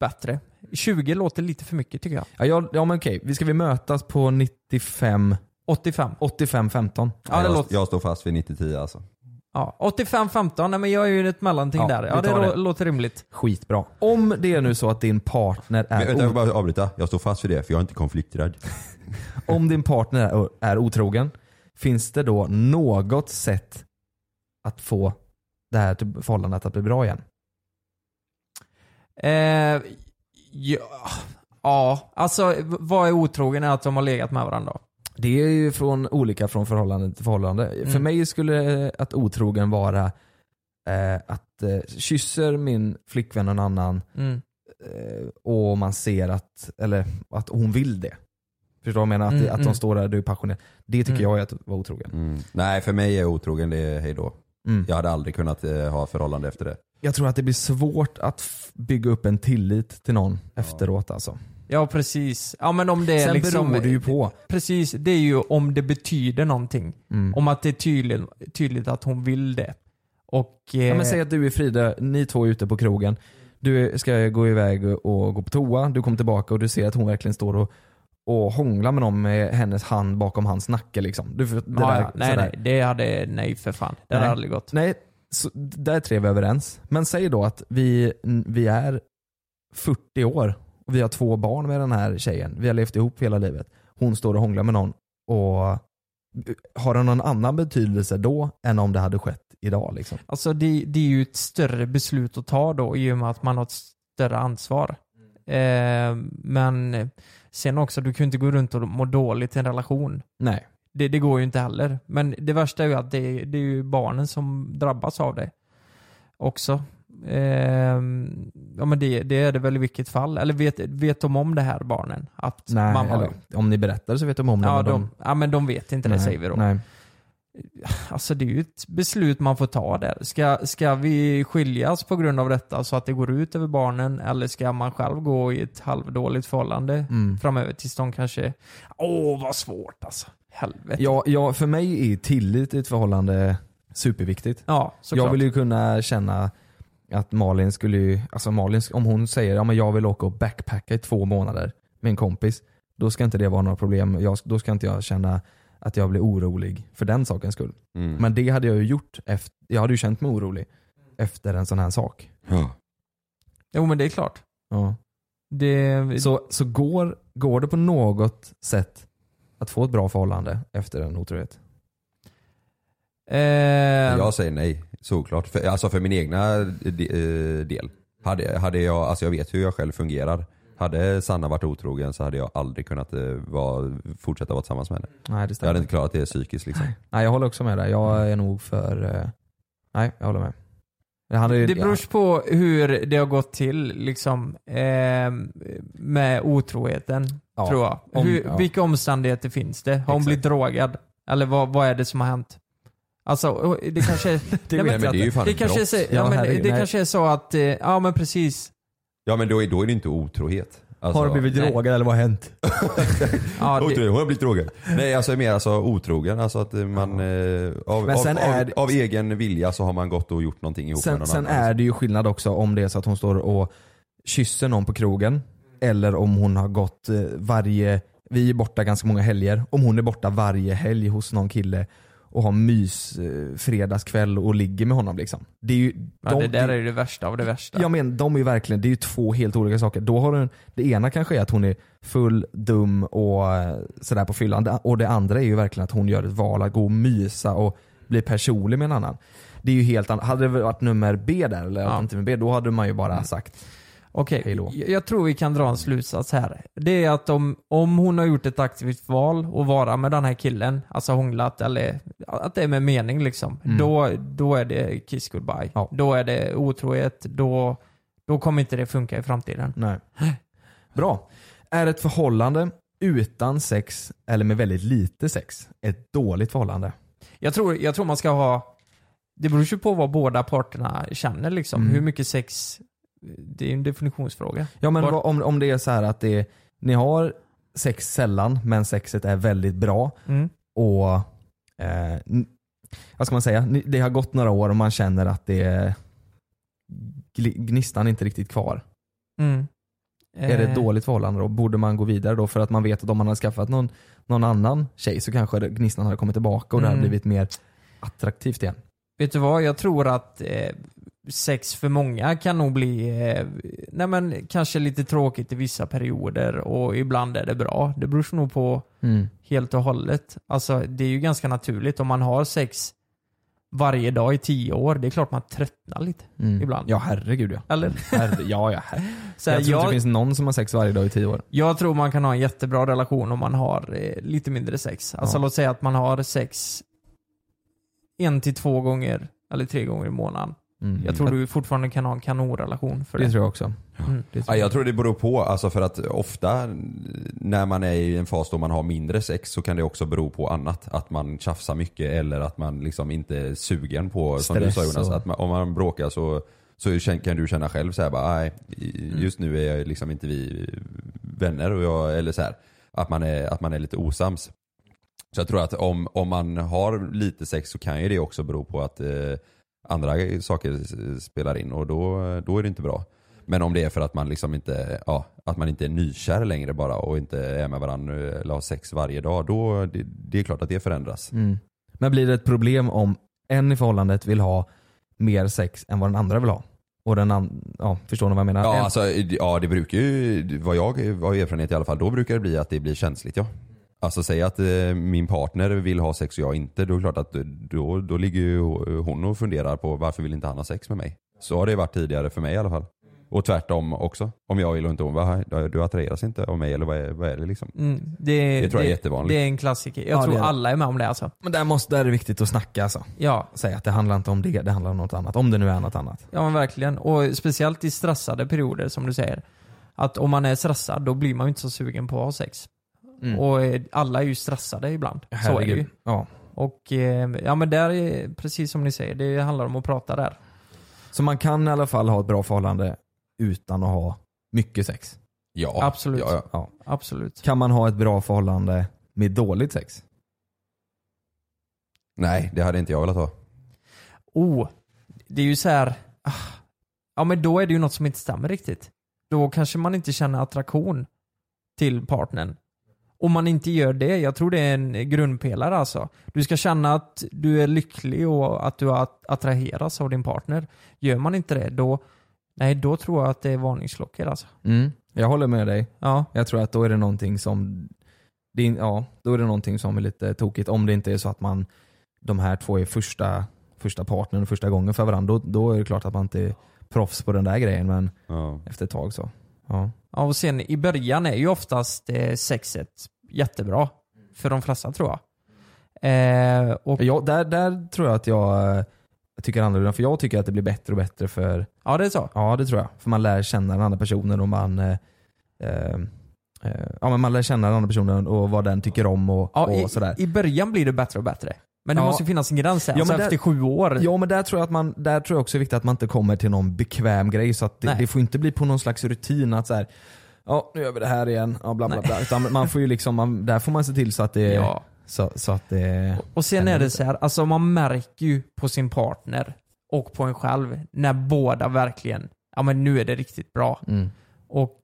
bättre. 20 låter lite för mycket tycker jag. Ja, jag, ja men okej, vi ska vi mötas på 95 85. 85-15? Ja, det jag, låter- jag står fast vid 90-10 alltså. Ja, 85-15, nej men jag är ju ett mellanting Ja, där. vi Ja, det, tar lå- det. låter rimligt. Skitbra. Om det är nu så att din partner Men, är, vänta, jag o- bara avbryta. Jag står fast vid det för jag är inte konflikträdd. om din partner är, är otrogen, finns det då något sätt att få det här till- förhållandet att bli bra igen? Eh, ja, ja, alltså v- vad är otrogen är att de har legat med varandra. Det är ju från olika från förhållande till förhållande. För Mm. mig skulle att otrogen vara eh, att eh, kysser min flickvän någon annan Mm. eh, och man ser att, eller, att hon vill det. Förstår du vad jag menar? Att, Mm, att de mm. står där du är passionerad. Det tycker Mm. jag är att vara otrogen. Mm. Nej för mig är otrogen det är hejdå. Mm. Jag hade aldrig kunnat eh, ha förhållande efter det. Jag tror att det blir svårt att bygga upp en tillit till någon efteråt alltså. Ja precis. Ja men om det Sen liksom... beror det ju på. Precis, det är ju om det betyder någonting. Mm. Om att det är tydligt, tydligt att hon vill det. Och... Eh, Ja, men säg att du är Frida, ni två är ute på krogen. Du ska gå iväg och gå på toa, du kommer tillbaka och du ser att hon verkligen står och, och hånglar med någon med hennes hand bakom hans nacke liksom. Du, det ja, där, ja, nej, sådär. nej, det hade, nej för fan. Det hade aldrig gått. Nej, så, där är vi överens. Men säg då att vi, vi är 40 år och vi har två barn med den här tjejen. Vi har levt ihop hela livet. Hon står och hånglar med någon och har det någon annan betydelse då än om det hade skett idag? Liksom? Alltså det, det är ju ett större beslut att ta då i och med att man har ett större ansvar. Eh, men sen också, du kan ju inte gå runt och må dåligt i en relation. Nej. Det, det går ju inte heller. Men det värsta är ju att det, det är ju barnen som drabbas av det. Också. Eh, ja men det, det är det väl i vilket fall. Eller vet, vet de om det här barnen? Att Nej, mamma... eller, om ni berättar så vet de om det. ja, men de, ja men de vet inte det nej, säger vi då. Nej. Alltså det är ju ett beslut man får ta där. Ska, ska vi skiljas på grund av detta så att det går ut över barnen eller ska man själv gå i ett halvdåligt förhållande Mm. framöver tills de kanske... Åh vad svårt alltså. Helvete. Ja, ja, för mig är tillit i ett förhållande superviktigt. Ja, såklart. Jag vill ju kunna känna att Malin skulle ju, alltså Malin, om hon säger ja, men jag vill åka och backpacka i två månader med en kompis, då ska inte det vara några problem. Jag, då ska inte jag känna att jag blir orolig för den sakens skull. Mm. Men det hade jag ju gjort, efter, jag hade ju känt mig orolig efter en sån här sak. Ja. Jo men det är klart. Ja. Det... Så, så går, går det på något sätt att få ett bra förhållande efter en otrohet? Eh, Jag säger nej, såklart. För, alltså för min egna de, eh, del. Hade, hade jag, alltså jag vet hur jag själv fungerar. Hade Sanna varit otrogen så hade jag aldrig kunnat eh, vara, fortsätta vara tillsammans med henne. Nej det Jag hade inte klarat det psykiskt liksom. Nej jag håller också med dig. Jag är nog för, eh, nej jag håller med. Ju- Det beror på hur det har gått till liksom, eh, med otroheten, Ja, tror jag. om- hur, ja. Vilka omständigheter finns det? Har hon Exakt. blivit drogad? Eller vad, vad är det som har hänt? Alltså, det kanske är... Det Nej, men det är ju fan det kanske är så, ja, men det nej. kanske är så att, eh, ja men precis. Ja men då är, då är det inte otrohet. Alltså, Har du blivit nej. drogad eller vad har hänt? Ja, det, Otrogen, hon har blivit drogen. Nej alltså mer alltså otrogen, alltså att man eh, av, Men sen av, är av, det- av egen vilja så har man gått och gjort någonting ihop med Sen, någon sen annan. är det ju skillnad också om det är så att hon står och kysser någon på krogen. Eller om hon har gått eh, varje, vi är borta ganska många helger. Om hon är borta varje helg hos någon kille och har mys eh, fredagskväll och ligger med honom liksom. Det är ju, ja, de- det där är ju det värsta av det värsta. Jag men de är verkligen, det är ju två helt olika saker. Då har hon, det ena kanske är att hon är full, dum och eh, sådär på fyllan. Och det andra är ju verkligen att hon gör ett val att gå och mysa och bli personlig med en annan. Det är ju helt annat. Hade det varit nummer B där eller Ja. B, då hade man ju bara sagt Okej, jag jag tror vi kan dra en slutsats här. Det är att om, om hon har gjort ett aktivt val att vara med den här killen, alltså hånglat eller att det är med mening liksom. Mm. Då, då är det kiss goodbye. Ja. Då är det otrohet, då, då kommer inte det funka i framtiden. Nej. Bra. Är ett förhållande utan sex eller med väldigt lite sex ett dåligt förhållande? Jag tror, jag tror man ska ha, det beror ju på vad båda parterna känner liksom. Mm. Hur mycket sex, det är en definitionsfråga. Ja men vad, om, om det är så här att det, ni har sex sällan men sexet är väldigt bra Mm. och eh, vad ska man säga, det har gått några år och man känner att det gnistan är inte riktigt kvar. Mm. Är det Eh, ett dåligt förhållande då? Borde man gå vidare då? För att man vet att om man hade skaffat någon, någon annan tjej så kanske gnistan hade kommit tillbaka och det hade Mm. blivit mer attraktivt igen. Vet du vad, jag tror att eh, sex för många kan nog bli, eh, nej men kanske lite tråkigt i vissa perioder och ibland är det bra. Det beror nog på Mm. helt och hållet. Alltså det är ju ganska naturligt om man har sex varje dag i tio år, det är klart man tröttnar lite Mm. ibland. Ja herregud ja. Eller? Herre, ja, ja. Herre. Så jag tror inte jag, det finns någon som har sex varje dag i tio år. jag tror man kan ha en jättebra relation om man har eh, lite mindre sex. Alltså Ja. låt säga att man har sex en till två gånger eller tre gånger i månaden. Mm. Jag tror du fortfarande kan ha en kanonrelation för Det det. tror jag också. Mm. Det tror Ja, jag tror det beror på, alltså för att ofta när man är i en fas då man har mindre sex så kan det också bero på annat. Att man tjafsar mycket eller att man liksom inte är sugen på, som du sa Stress Jonas, och- att man, om man bråkar så, så kan du känna själv så här bara, nej Mm. just nu är jag liksom inte vi vänner och jag, eller så här, att man är, att man är lite osams. Så jag tror att om, om man har lite sex så kan ju det också bero på att eh, andra saker spelar in och då, då är det inte bra. Men om det är för att man liksom inte, ja, att man inte är nykär längre bara och inte är med varandra eller har sex varje dag, då det, det är klart att det förändras. Mm. Men blir det ett problem om en i förhållandet vill ha mer sex än vad den andra vill ha? Och den andra, ja förstår ni vad jag menar? Ja, En- alltså, ja det brukar ju, vad jag har erfarenhet i alla fall, då brukar det bli att det blir känsligt ja. Alltså säg att eh, min partner vill ha sex och jag inte, då är det klart att då, då ligger ju hon och funderar på varför vill inte han ha sex med mig? Så har det varit tidigare för mig i alla fall. Och tvärtom också. Om jag vill och inte hon, "Va, du attraheras inte av mig eller vad är, vad är det liksom? Mm, det, Det tror jag är jättevanligt. Det är en klassiker. Jag Ja, tror det är det. alla är med om det alltså. Men där, måste, där är det viktigt att snacka alltså. Ja, Säga att det handlar inte om det, det handlar om något annat. Om det nu är något annat. ja men verkligen. Och speciellt i stressade perioder som du säger. Att om man är stressad då blir man ju inte så sugen på att ha sex. Mm. Och eh, alla är ju stressade ibland. Så är det ju. Ja. Och eh, ja men där är precis som ni säger, det handlar om att prata där. Så man kan i alla fall ha ett bra förhållande utan att ha mycket sex. Ja, Absolut. Ja, ja. Ja. Absolut. Kan man ha ett bra förhållande med dåligt sex? Nej, det hade inte jag velat ha. Oh, det är ju så här. ah, Ja men då är det ju något som inte stämmer riktigt. Då kanske man inte känner attraktion till partnern. Om man inte gör det, jag tror det är en grundpelare alltså. Du ska känna att du är lycklig och att du att- attraheras av din partner. Gör man inte det, då, nej då tror jag att det är varningsklockor alltså. Mm. Jag håller med dig. Ja, Jag tror att då är det någonting som är, ja, då är det någonting som är lite tokigt. Om det inte är så att man de här två är första, första partnern första gången för varandra. Då, då är det klart att man inte är proffs på den där grejen. Men Ja. efter ett tag så. Ja. ja och sen i början är ju oftast eh, sexet jättebra. För de flesta tror jag. Eh, och Ja, där, där tror jag att jag, eh, tycker annorlunda. För jag tycker att det blir bättre och bättre för ja det är så. Ja det tror jag. För man lär känna den andra personen och man eh, eh, eh, Ja men man lär känna den andra personen och vad den tycker om och, Ja, och i, sådär. I början blir det bättre och bättre. Men det Ja. måste ju finnas en gräns. Ja, alltså där- efter sju år. Ja men där tror jag att man, där tror jag också är viktigt att man inte kommer till någon bekväm grej så att det, det får inte bli på någon slags rutin att så här, ja nu gör vi det här igen, ja bla bla Nej. bla. Utan man får ju liksom, man, där får man se till så att det, Ja. så, så att det Och sen är det så här, alltså man märker ju på sin partner och på en själv när båda verkligen, ja men nu är det riktigt bra. Mm, Och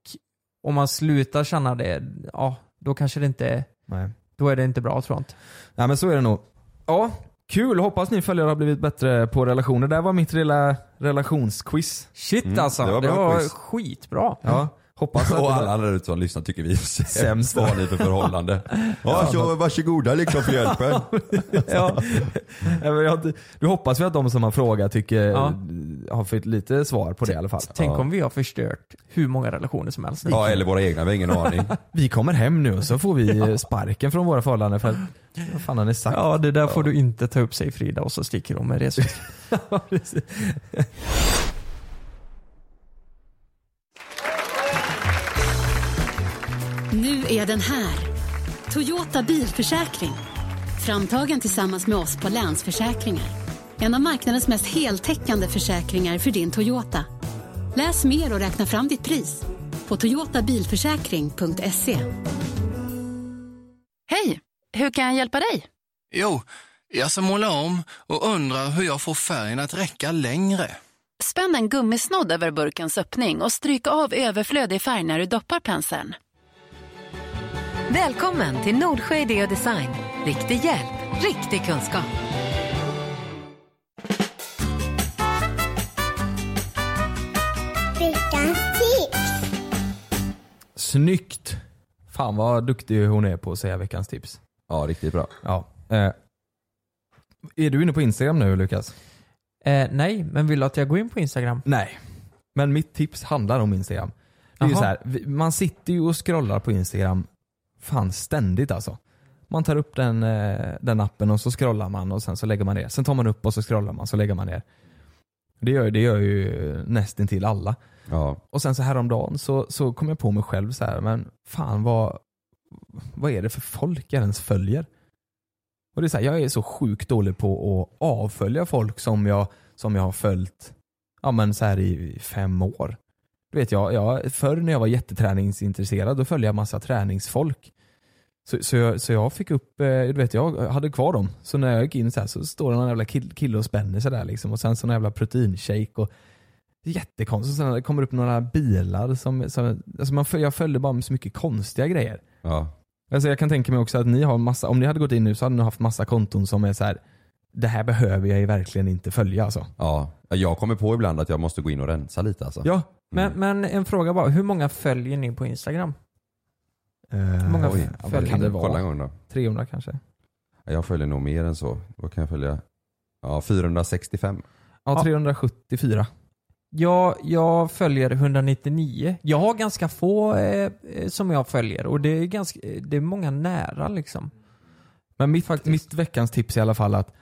om man slutar känna det, ja då kanske det inte, nej. då är det inte bra tror jag inte. nej men så är det nog. Ja, kul. Hoppas ni följare har blivit bättre på relationer. Det här var mitt lilla relationsquiz. Shit Mm, alltså, det det var var, bra quiz. skitbra. Ja. Hoppas att Och alla andra ute som lyssnar tycker vi är sämst. Vad har ni för förhållande? Ja, så varsågoda liksom för hjälpen. ja. Ja, jag- Du hoppas ju att de som har frågat tycker, Ja. har fått lite svar på det i alla fall. Tänk om vi har förstört hur många relationer som helst. Ja, eller våra egna, vi har ingen aning. Vi kommer hem nu och så får vi sparken från våra förhållanden för vad fan har ni sagt? Ja, det där får du inte ta upp sig Frida och så sticker hon med det. Nu är den här. Toyota bilförsäkring. Framtagen tillsammans med oss på Länsförsäkringar. En av marknadens mest heltäckande försäkringar för din Toyota. Läs mer och räkna fram ditt pris på toyotabilförsäkring.se. Hej! Hur kan jag hjälpa dig? Jo, jag ska måla om och undrar hur jag får färgen att räcka längre. Spänn en gummisnodd över burkens öppning och stryk av överflödig färg när du doppar penseln. Välkommen till Nordsjö Idé och Design. Riktig hjälp, riktig kunskap. Veckans tips. Snyggt! Fan vad duktig hon är på att säga veckans tips. Ja, riktigt bra. Ja. Eh, är du inne på Instagram nu Lukas? Eh, nej, men vill du att jag går in på Instagram? Nej. Men mitt tips handlar om Instagram. Det är ju Jaha. så här, vi- man sitter ju och scrollar på Instagram fan ständigt alltså. Man tar upp den, eh, den appen och så scrollar man och sen så lägger man ner. Sen tar man upp och så scrollar man så lägger man ner. Det gör, det gör ju nästintill alla. Ja. Och sen så häromdagen så, så kom jag på mig själv så här, men fan vad, vad är det för folk jag ens följer? Och det är så här, jag är så sjukt dålig på att avfölja folk som jag, som jag har följt ja, men så här i fem år. Du vet, jag, jag, förr när jag var jätteträningsintresserad då följde jag massa träningsfolk. Så, så, jag, så jag fick upp, eh, du vet jag hade kvar dem. Så när jag gick in så här så står det någon jävla kill, kille och spänner sig där liksom. Och sen så någon jävla proteinshake och jättekonstigt. Sen när det kommer upp några bilar som, som alltså man, jag följde bara så mycket konstiga grejer. Ja. Alltså jag kan tänka mig också att ni har massa, om ni hade gått in nu så hade ni haft massa konton som är så här. det här behöver jag ju verkligen inte följa alltså. Ja. Jag kommer på ibland att jag måste gå in och rensa lite alltså. Ja. Men, men en fråga bara, hur många följer ni på Instagram? Hur många Oj, vad kan det vara? Kolla en gång då. 300 kanske? Jag följer nog mer än så. Vad kan jag följa? Ja, 465. Ja, Ja. 374. Jag, jag följer 199. Jag har ganska få eh, eh, som jag följer och det är, ganska, det är många nära liksom. Men mitt, mitt veckans tips är i alla fall att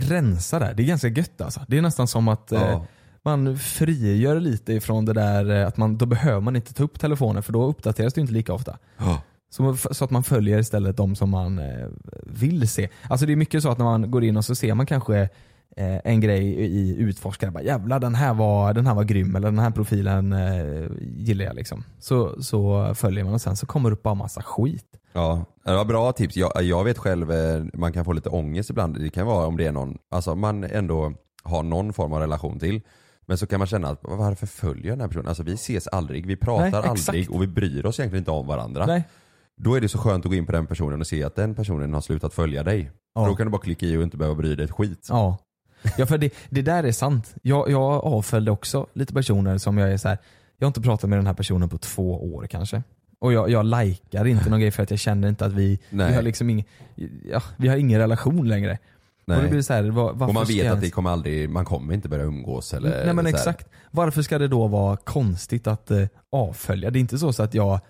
rensa där. Det är ganska gött alltså. Det är nästan som att eh, Ja. Man frigör lite ifrån det där eh, att man, då behöver man inte ta upp telefonen för då uppdateras det inte lika ofta. Ja. Så, så att man följer istället de som man eh, vill se. Alltså det är mycket så att när man går in och så ser man kanske eh, en grej i utforskare. Bara, Jävlar den här, var, den här var grym eller den här profilen eh, gillar jag. Liksom. Så, så följer man och sen så kommer det upp bara massa skit. Ja, det var bra tips. Jag, jag vet själv, man kan få lite ångest ibland. Det kan vara om det är någon, alltså man ändå har någon form av relation till. Men så kan man känna att varför följer jag den här personen? Alltså vi ses aldrig, vi pratar Nej, aldrig och vi bryr oss egentligen inte om varandra. Nej. Då är det så skönt att gå in på den personen och se att den personen har slutat följa dig. Ja. Då kan du bara klicka i och inte behöva bry dig ett skit. Ja, ja för det, det där är sant. Jag, jag avföljde också lite personer som jag är så här. jag har inte pratat med den här personen på två år kanske. Och jag, jag likar inte någon grej för att jag känner inte att vi, vi Nej. har liksom ing, ja, vi har ingen relation längre. Nej. Och det blir så här, var, varför och man vet att det kommer aldrig, man kommer inte börja umgås eller Nej men exakt. Varför ska det då vara konstigt att eh, avfölja? Det är inte så, så att jag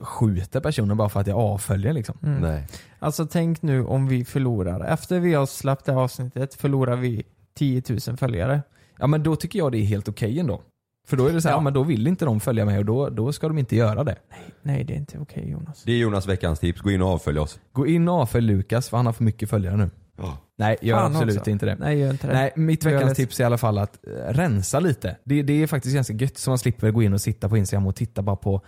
skjuter personen bara för att jag avföljer liksom. Mm. Nej. Alltså tänk nu om vi förlorar. Efter vi har släppt det här avsnittet förlorar vi 10 000 följare. Ja men då tycker jag det är helt okej ändå. För då är det så här, Ja. ja. men då vill inte de följa mig och då, då ska de inte göra det. Nej det är inte okej Jonas. Det är Jonas veckans tips, gå in och avfölj oss. Gå in och avfölj Lukas för han har för mycket följare nu. Nej, gör Fan absolut också. inte det. Nej gör inte det. Nej, mitt Gör veckans det. tips är i alla fall att eh, rensa lite. Det, det är faktiskt ganska gött så man slipper gå in och sitta på Instagram och titta bara på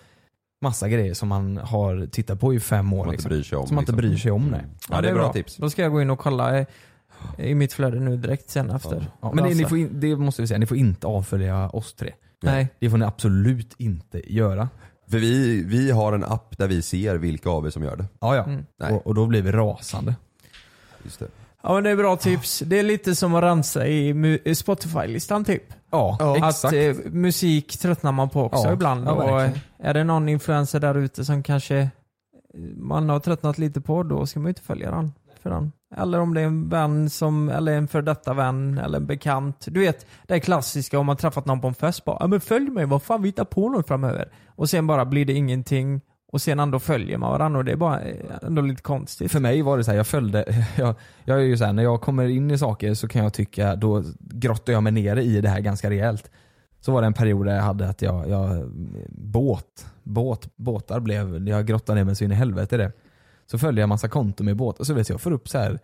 massa grejer som man har tittat på i fem år. Som man inte liksom. bryr sig om, Som man inte liksom. bryr sig om. Nej. Ja, det är bra tips. Då ska jag gå in och kolla eh, i mitt flöde nu direkt sen efter. Ja, men det, ni får in, det måste vi säga, ni får inte avfölja oss tre. Nej. Det får ni absolut inte göra. För vi, vi har en app där vi ser vilka av er som gör det. Ja, ja. Mm. Och, och då blir vi rasande. Just det. Ja men det är bra tips. Det är lite som att rensa i Spotify-listan typ. Ja, Att exakt. eh, musik tröttnar man på också Ja, ibland. ja, och verkligen. är det någon influencer där ute som kanske eh, man har tröttnat lite på, då ska man ju inte följa den. För den. Eller om det är en vän som, eller en för detta vän, eller en bekant. Du vet, det är klassiska om man träffat någon på en fest bara, ja men följ mig, vad fan vi hittar på något framöver. Och sen bara blir det ingenting. Och sen ändå följer man varandra och det är bara eh, ändå lite konstigt. För mig var det så här, jag följde, jag, jag är ju så här, när jag kommer in i saker så kan jag tycka, då grottar jag mig ner i det här ganska rejält. Så var det en period där jag hade att jag, jag båt, båt, båtar blev, jag grottade ner mig så in i helvete i det. Så följde jag en massa konton med båtar, så vet jag, jag får upp så här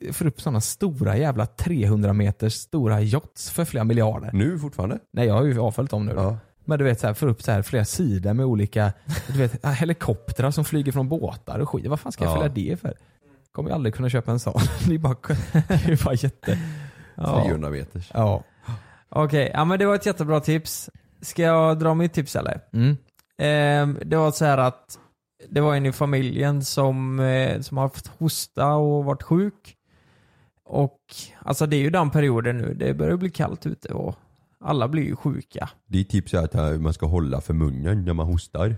jag får upp sådana stora jävla 300 meters stora yachts för flera miljarder. Nu fortfarande? Nej jag har ju avföljt dem nu. Ja. Men du vet, så här, får upp så här flera sidor med olika du vet, helikoptrar som flyger från båtar och skit. Vad fan ska jag Ja. följa det för? Kommer jag aldrig kunna köpa en sån. det är bara, det är bara jätte... Ja. 300 meters. Ja. Okej, ja men det var ett jättebra tips. Ska jag dra mitt tips eller? Mm. Ehm, det var så här att det var en i familjen som, eh, som har haft hosta och varit sjuk. Och alltså det är ju den perioden nu, det börjar bli kallt ute och alla blir ju sjuka. Ditt tips är att eh, man ska hålla för munnen när man hostar.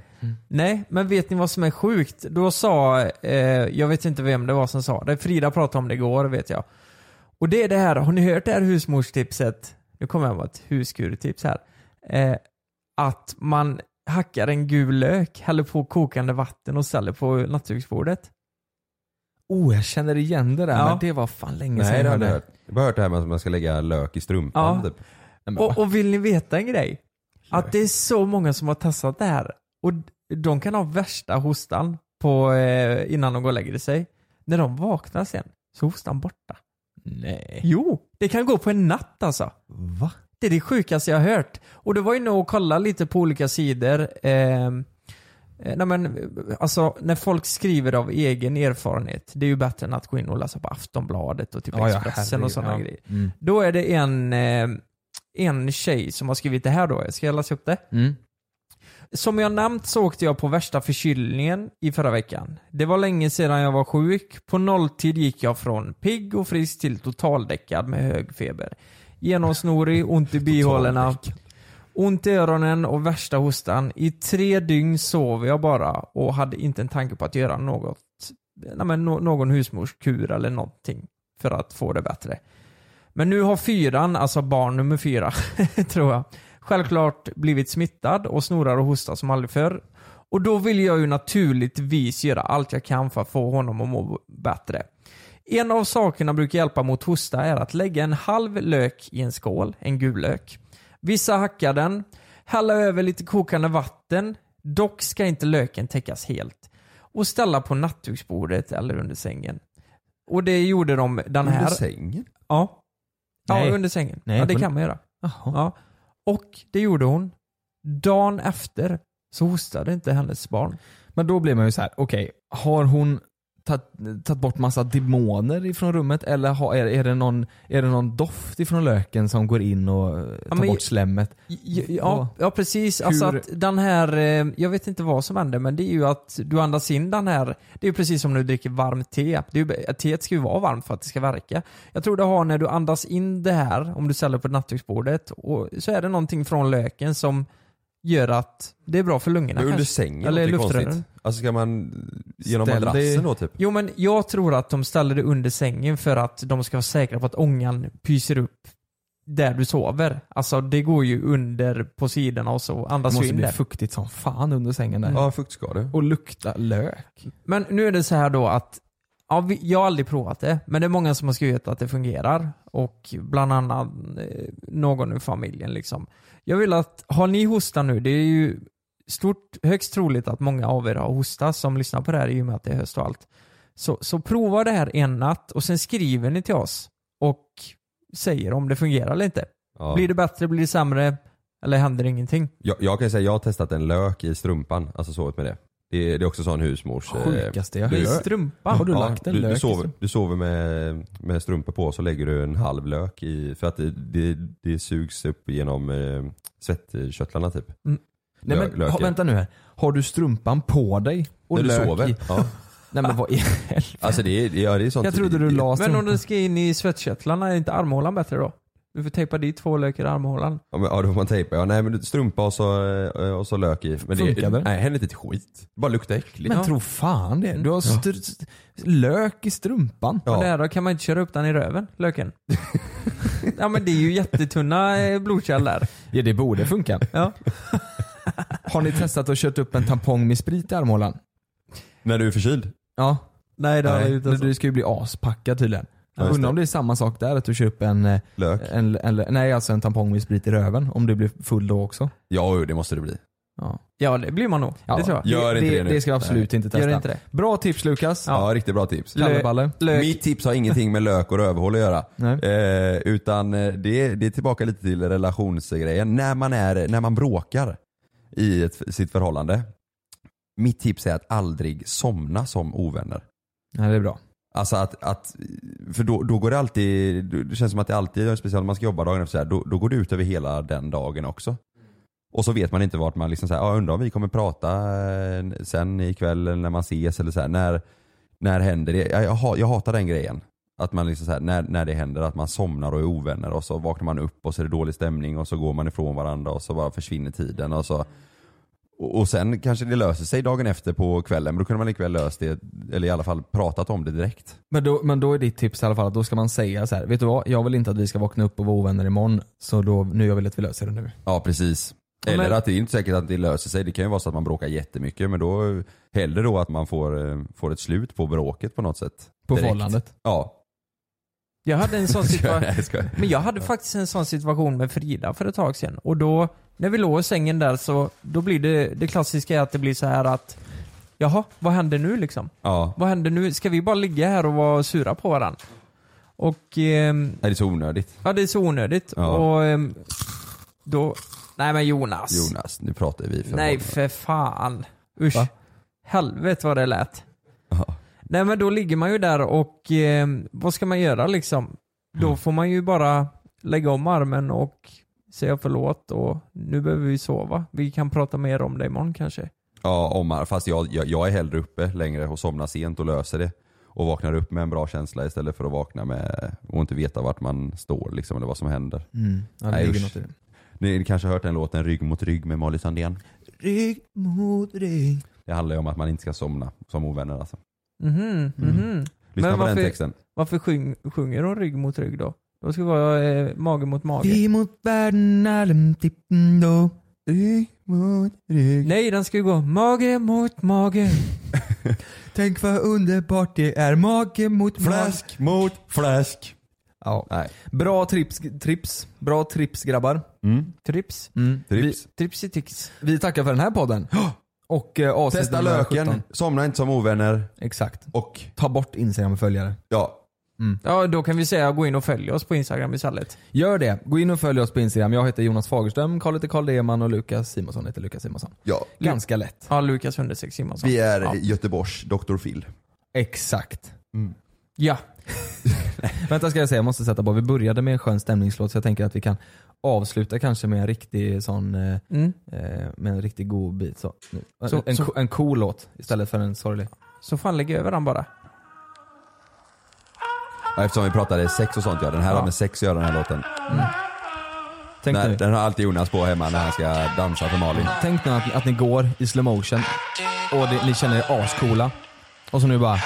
Nej, men vet ni vad som är sjukt? Då sa, eh, jag vet inte vem det var som sa det, Frida pratade om det igår vet jag. Och det är det här, har ni hört det här husmorstipset? Nu kommer jag med ett huskurtips här. Eh, att man hackar en gul lök, häller på kokande vatten och ställer på nattduksbordet. Oh, jag känner igen det där, Ja. men det var fan länge sedan Nej, jag hörde. hört. Jag har hört det här med att man ska lägga lök i strumpan Ja. typ. Och, och vill ni veta en grej? Att det är så många som har testat det här. Och de kan ha värsta hostan på, eh, innan de går och lägger sig. När de vaknar sen så är hostan borta. Nej. Jo, det kan gå på en natt alltså. Va? Det är det sjukaste jag har hört. Och det var ju nog att kolla lite på olika sidor. Eh, Eh, Nej men, alltså när folk skriver av egen erfarenhet, det är ju bättre än att gå in och läsa på Aftonbladet och typ Ja, ja, Expressen och sådana ja. grejer. Mm. Då är det en, eh, en tjej som har skrivit det här då, ska jag läsa upp det? Mm. Som jag nämnt så åkte jag på värsta förkylningen i förra veckan. Det var länge sedan jag var sjuk. På nolltid gick jag från pigg och frisk till totaldäckad med hög feber. Genomsnorig, ont i bihålorna, ont i öronen och värsta hostan. I tre dygn sov jag bara och hade inte en tanke på att göra något, nej men, nå- någon husmorskur eller någonting för att få det bättre. Men nu har fyran, alltså barn nummer fyra, tror jag, självklart blivit smittad och snorar och hostar som aldrig förr. Och då vill jag ju naturligtvis göra allt jag kan för att få honom att må bättre. En av sakerna brukar hjälpa mot hosta är att lägga en halv lök i en skål, en gul lök. Vissa hackar den, hälla över lite kokande vatten, dock ska inte löken täckas helt. Och ställa på nattduksbordet eller under sängen. Och det gjorde de den Under här... sängen? Ja. Ja, Nej. under sängen. Nej, ja, det på- kan man göra. Ja. Och det gjorde hon. Dagen efter så hostade inte hennes barn. Men då blir man ju så här: okej, har hon tagit bort massa demoner ifrån rummet eller har, är, är, det någon, är det någon doft ifrån löken som går in och eh, tar men- bort slemmet? Ja, ja, ja precis. Alltså Hur- att den här, eh, jag vet inte vad som händer men det är ju att du andas in den här, det är ju precis som när du dricker varmt te. Det är teet ska ju vara varmt för att det ska verka. Jag tror det har när du andas in det här, om du ställer på nattduksbordet, och så är det någonting från löken som gör att det är bra för lungorna Men under kanske. sängen Eller låter luftrören. konstigt. Alltså ska man genom Ställ madrassen då typ? Jo men jag tror att de ställer det under sängen för att de ska vara säkra på att ångan pyser upp där du sover. Alltså det går ju under på sidorna och så Det andas måste in bli där. fuktigt som fan under sängen där. Ja, fuktskador. Och lukta lök. Men nu är det så här då att Ja, vi, jag har aldrig provat det, men det är många som har skrivit att det fungerar. Och bland annat eh, någon ur familjen liksom. Jag vill att, har ni hosta nu, det är ju stort, högst troligt att många av er har hosta som lyssnar på det här i och med att det är höst och allt. Så, så prova det här en natt och sen skriver ni till oss och säger om det fungerar eller inte. Ja. Blir det bättre, blir det sämre eller händer ingenting? Jag, jag kan säga jag har testat en lök i strumpan, alltså sovit med det. Det är, det är också sån husmors... eh, Sjukaste jag du- I hört. strumpan? Har du lagt en du, lök du, sover, strumpan? du sover med, med strumpor på så lägger du en halv lök i, för att det, det, det sugs upp genom eh, svettkörtlarna typ. Nej Lö- men ha, vänta nu här. Har du strumpan på dig och När du lök sover? i? Ja. Nej men vad i helvete? Alltså det är, ja, det är sånt. Jag trodde du la Men om strumpan. den ska in i svettkörtlarna, är inte armhålan bättre då? Du får tejpa dit två lökar i armhålan. Ja, men, ja då får man tejpa. Ja, nej men strumpa och så, eh, och så lök i. Men Funkar det? Nej, händer inte ett skit. Det bara luktar äckligt. Men ja. tro fan det. Du har st- lök i strumpan. Och där då kan man inte köra upp den i röven, löken? ja men det är ju jättetunna eh, blodkärl där. Ja det borde funka. Ja. Har ni testat att köra upp en tampong med sprit i armhålan? När du är förkyld? Ja. Nej det har jag inte. du, du ska ju bli aspackad tydligen. Ja, just Undrar om det. det är samma sak där, att du kör upp en, eh, Lök? en, en, nej alltså en tampong med sprit i röven. Om du blir full då också. Ja, det måste det bli. Ja. Ja det blir man nog. Ja, det tror jag. Gör inte det, det nu. det ska vi absolut inte testa. Gör inte det. Bra tips Lukas. Ja, riktigt bra tips. Kalleballe. Lök. Mitt tips har ingenting med lök och rövhål att göra. Nej. Eh, utan eh, det, är- det är tillbaka lite till relationsgrejen. När man, är, när man bråkar i ett, sitt förhållande. Mitt tips är att aldrig somna som ovänner. Nej det är bra. Alltså att, att för då, då går det alltid, det känns som att det alltid, speciellt om man ska jobba dagen efter så här, då, då går det ut över hela den dagen också. Och så vet man inte vart man liksom säger, ja undrar om vi kommer prata eh, sen ikväll när man ses eller så här, när, när händer det? Jag, jag, jag hatar den grejen. Att man liksom så här, när, när det händer att man somnar och är ovänner och så vaknar man upp och så är det dålig stämning och så går man ifrån varandra och så bara försvinner tiden och så och, sen kanske det löser sig dagen efter på kvällen men då kunde man likväl löst det, eller i alla fall pratat om det direkt. Men då, men då är ditt tips i alla fall att då ska man säga så här. vet du vad? Jag vill inte att vi ska vakna upp och vara ovänner imorgon. Så då, nu jag vill att vi löser det nu. Ja precis. Ja, Eller men- att det är inte säkert att det löser sig. Det kan ju vara så att man bråkar jättemycket men då hellre då att man får, eh, får ett slut på bråket på något sätt. På Direkt. förhållandet. Ja. Jag hade en sån situation. Men jag hade faktiskt en sån situation med Frida för ett tag sedan. Och då, när vi låg i sängen där så, då blir det, det klassiska är att det blir så här att Jaha, vad händer nu liksom? Ja. Vad händer nu? Ska vi bara ligga här och vara sura på varandra? Och Nej, det är så onödigt. ja, det är så onödigt. Ja. Och ehm, då, nej men Jonas. Jonas, nu pratar vi för Nej för fan. Usch. Va? Helvete vad det lät. Ja. Nej men då ligger man ju där och eh, vad ska man göra liksom? Då Mm. får man ju bara lägga om armen och säga förlåt och nu behöver vi sova. Vi kan prata mer om det imorgon kanske. Ja, om, fast jag, jag, jag är hellre uppe längre och somnar sent och löser det. Och vaknar upp med en bra känsla istället för att vakna med och inte veta vart man står liksom, eller vad som händer. Mm. Ja, det Nej, ligger usch. något i det. Ni, kanske har hört den låten Rygg mot rygg med Molly Sandén? Rygg mot rygg. Det handlar ju om att man inte ska somna som ovänner alltså. Mhm, mhm. Lyssna Men på varför- den texten. Varför sjung, sjunger de rygg mot rygg då? Då ska det vara eh, mage mot mage. Vi mot världen, allem tippen då. Rygg mot rygg. Nej, den ska ju gå mage mot mage. Tänk vad underbart det är, mage mot mage. mot fläsk. Ja. Nej. Bra trips, trips. Bra trips grabbar. Mm. Trips. Mm. Trips. Vi, vi tackar för den här podden. Och eh, avsnitt Testa nummer löken, 17. somna inte som ovänner Exakt. och Ta bort Instagram-följare. ja, Ja, då kan vi säga gå in och följ oss på Instagram istället. Gör det. Gå in och följ oss på Instagram. Jag heter Jonas Fagerström, Karl heter Karl Deman och Lukas Simonsson heter Lukas Simonsson. ja. Ganska lätt. Ja, Lukas understreck Simonsson. Vi är Ja. Göteborgs Dr. Phil. Exakt. ja. Vänta ska jag säga, jag måste sätta på. Vi började med en skön stämningslåt så jag tänker att vi kan avsluta kanske med en riktig sån, eh, Mm. eh, med en riktigt god bit. Så. Så- en, så- en cool låt istället för en sorglig. Så fan lägg över den bara. Eftersom vi pratade sex och sånt ja, den här har med sex att göra den här låten. Tänk Nej, nu, den har alltid Jonas på hemma när han ska dansa för Malin. tänk nu att, att ni går i slow motion och det, ni känner er ascoola. Och så nu bara,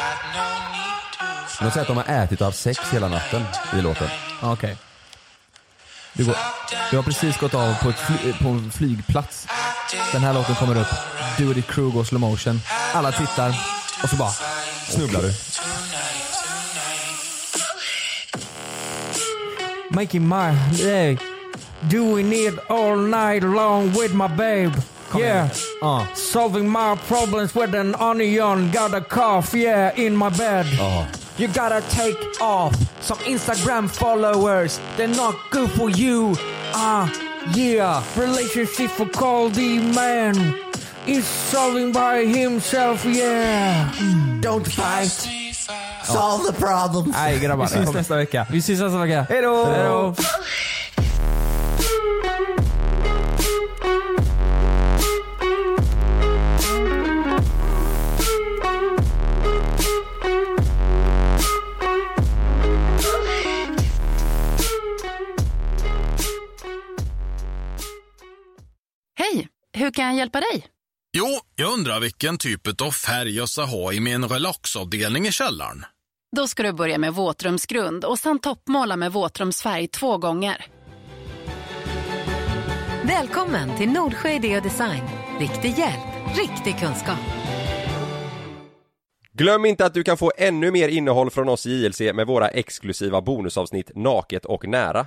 De säger att de har ätit av sex hela natten i låten. okej. Du, går, du har precis gått av på, fly, på en flygplats. Den här låten kommer upp. Du och ditt crew går slow motion. Alla tittar och så bara Snubblar du? Making my day. Doing it all night long with my babe. Yeah. ah. Solving my problems with an onion. Got a cough, yeah, in my bed. Ja. You gotta take off some Instagram followers. They're not good for you. Ah, yeah. Relationship for Caldy man is solving by himself, yeah. Don't fight. Solve the problem. Nej grabbar. Vi syns nästa vecka. Vi syns nästa vecka. Hejdå! Hejdå. Hej! Hur kan jag hjälpa dig? Jo, jag undrar vilken typ av färg jag ska ha i min relaxavdelning i källaren. Då ska du börja med våtrumsgrund och sen toppmåla med våtrumsfärg två gånger. Välkommen till Nordsjö Idé och Design. Riktig hjälp, riktig kunskap. Glöm inte att du kan få ännu mer innehåll från oss i JLC med våra exklusiva bonusavsnitt Naket och nära.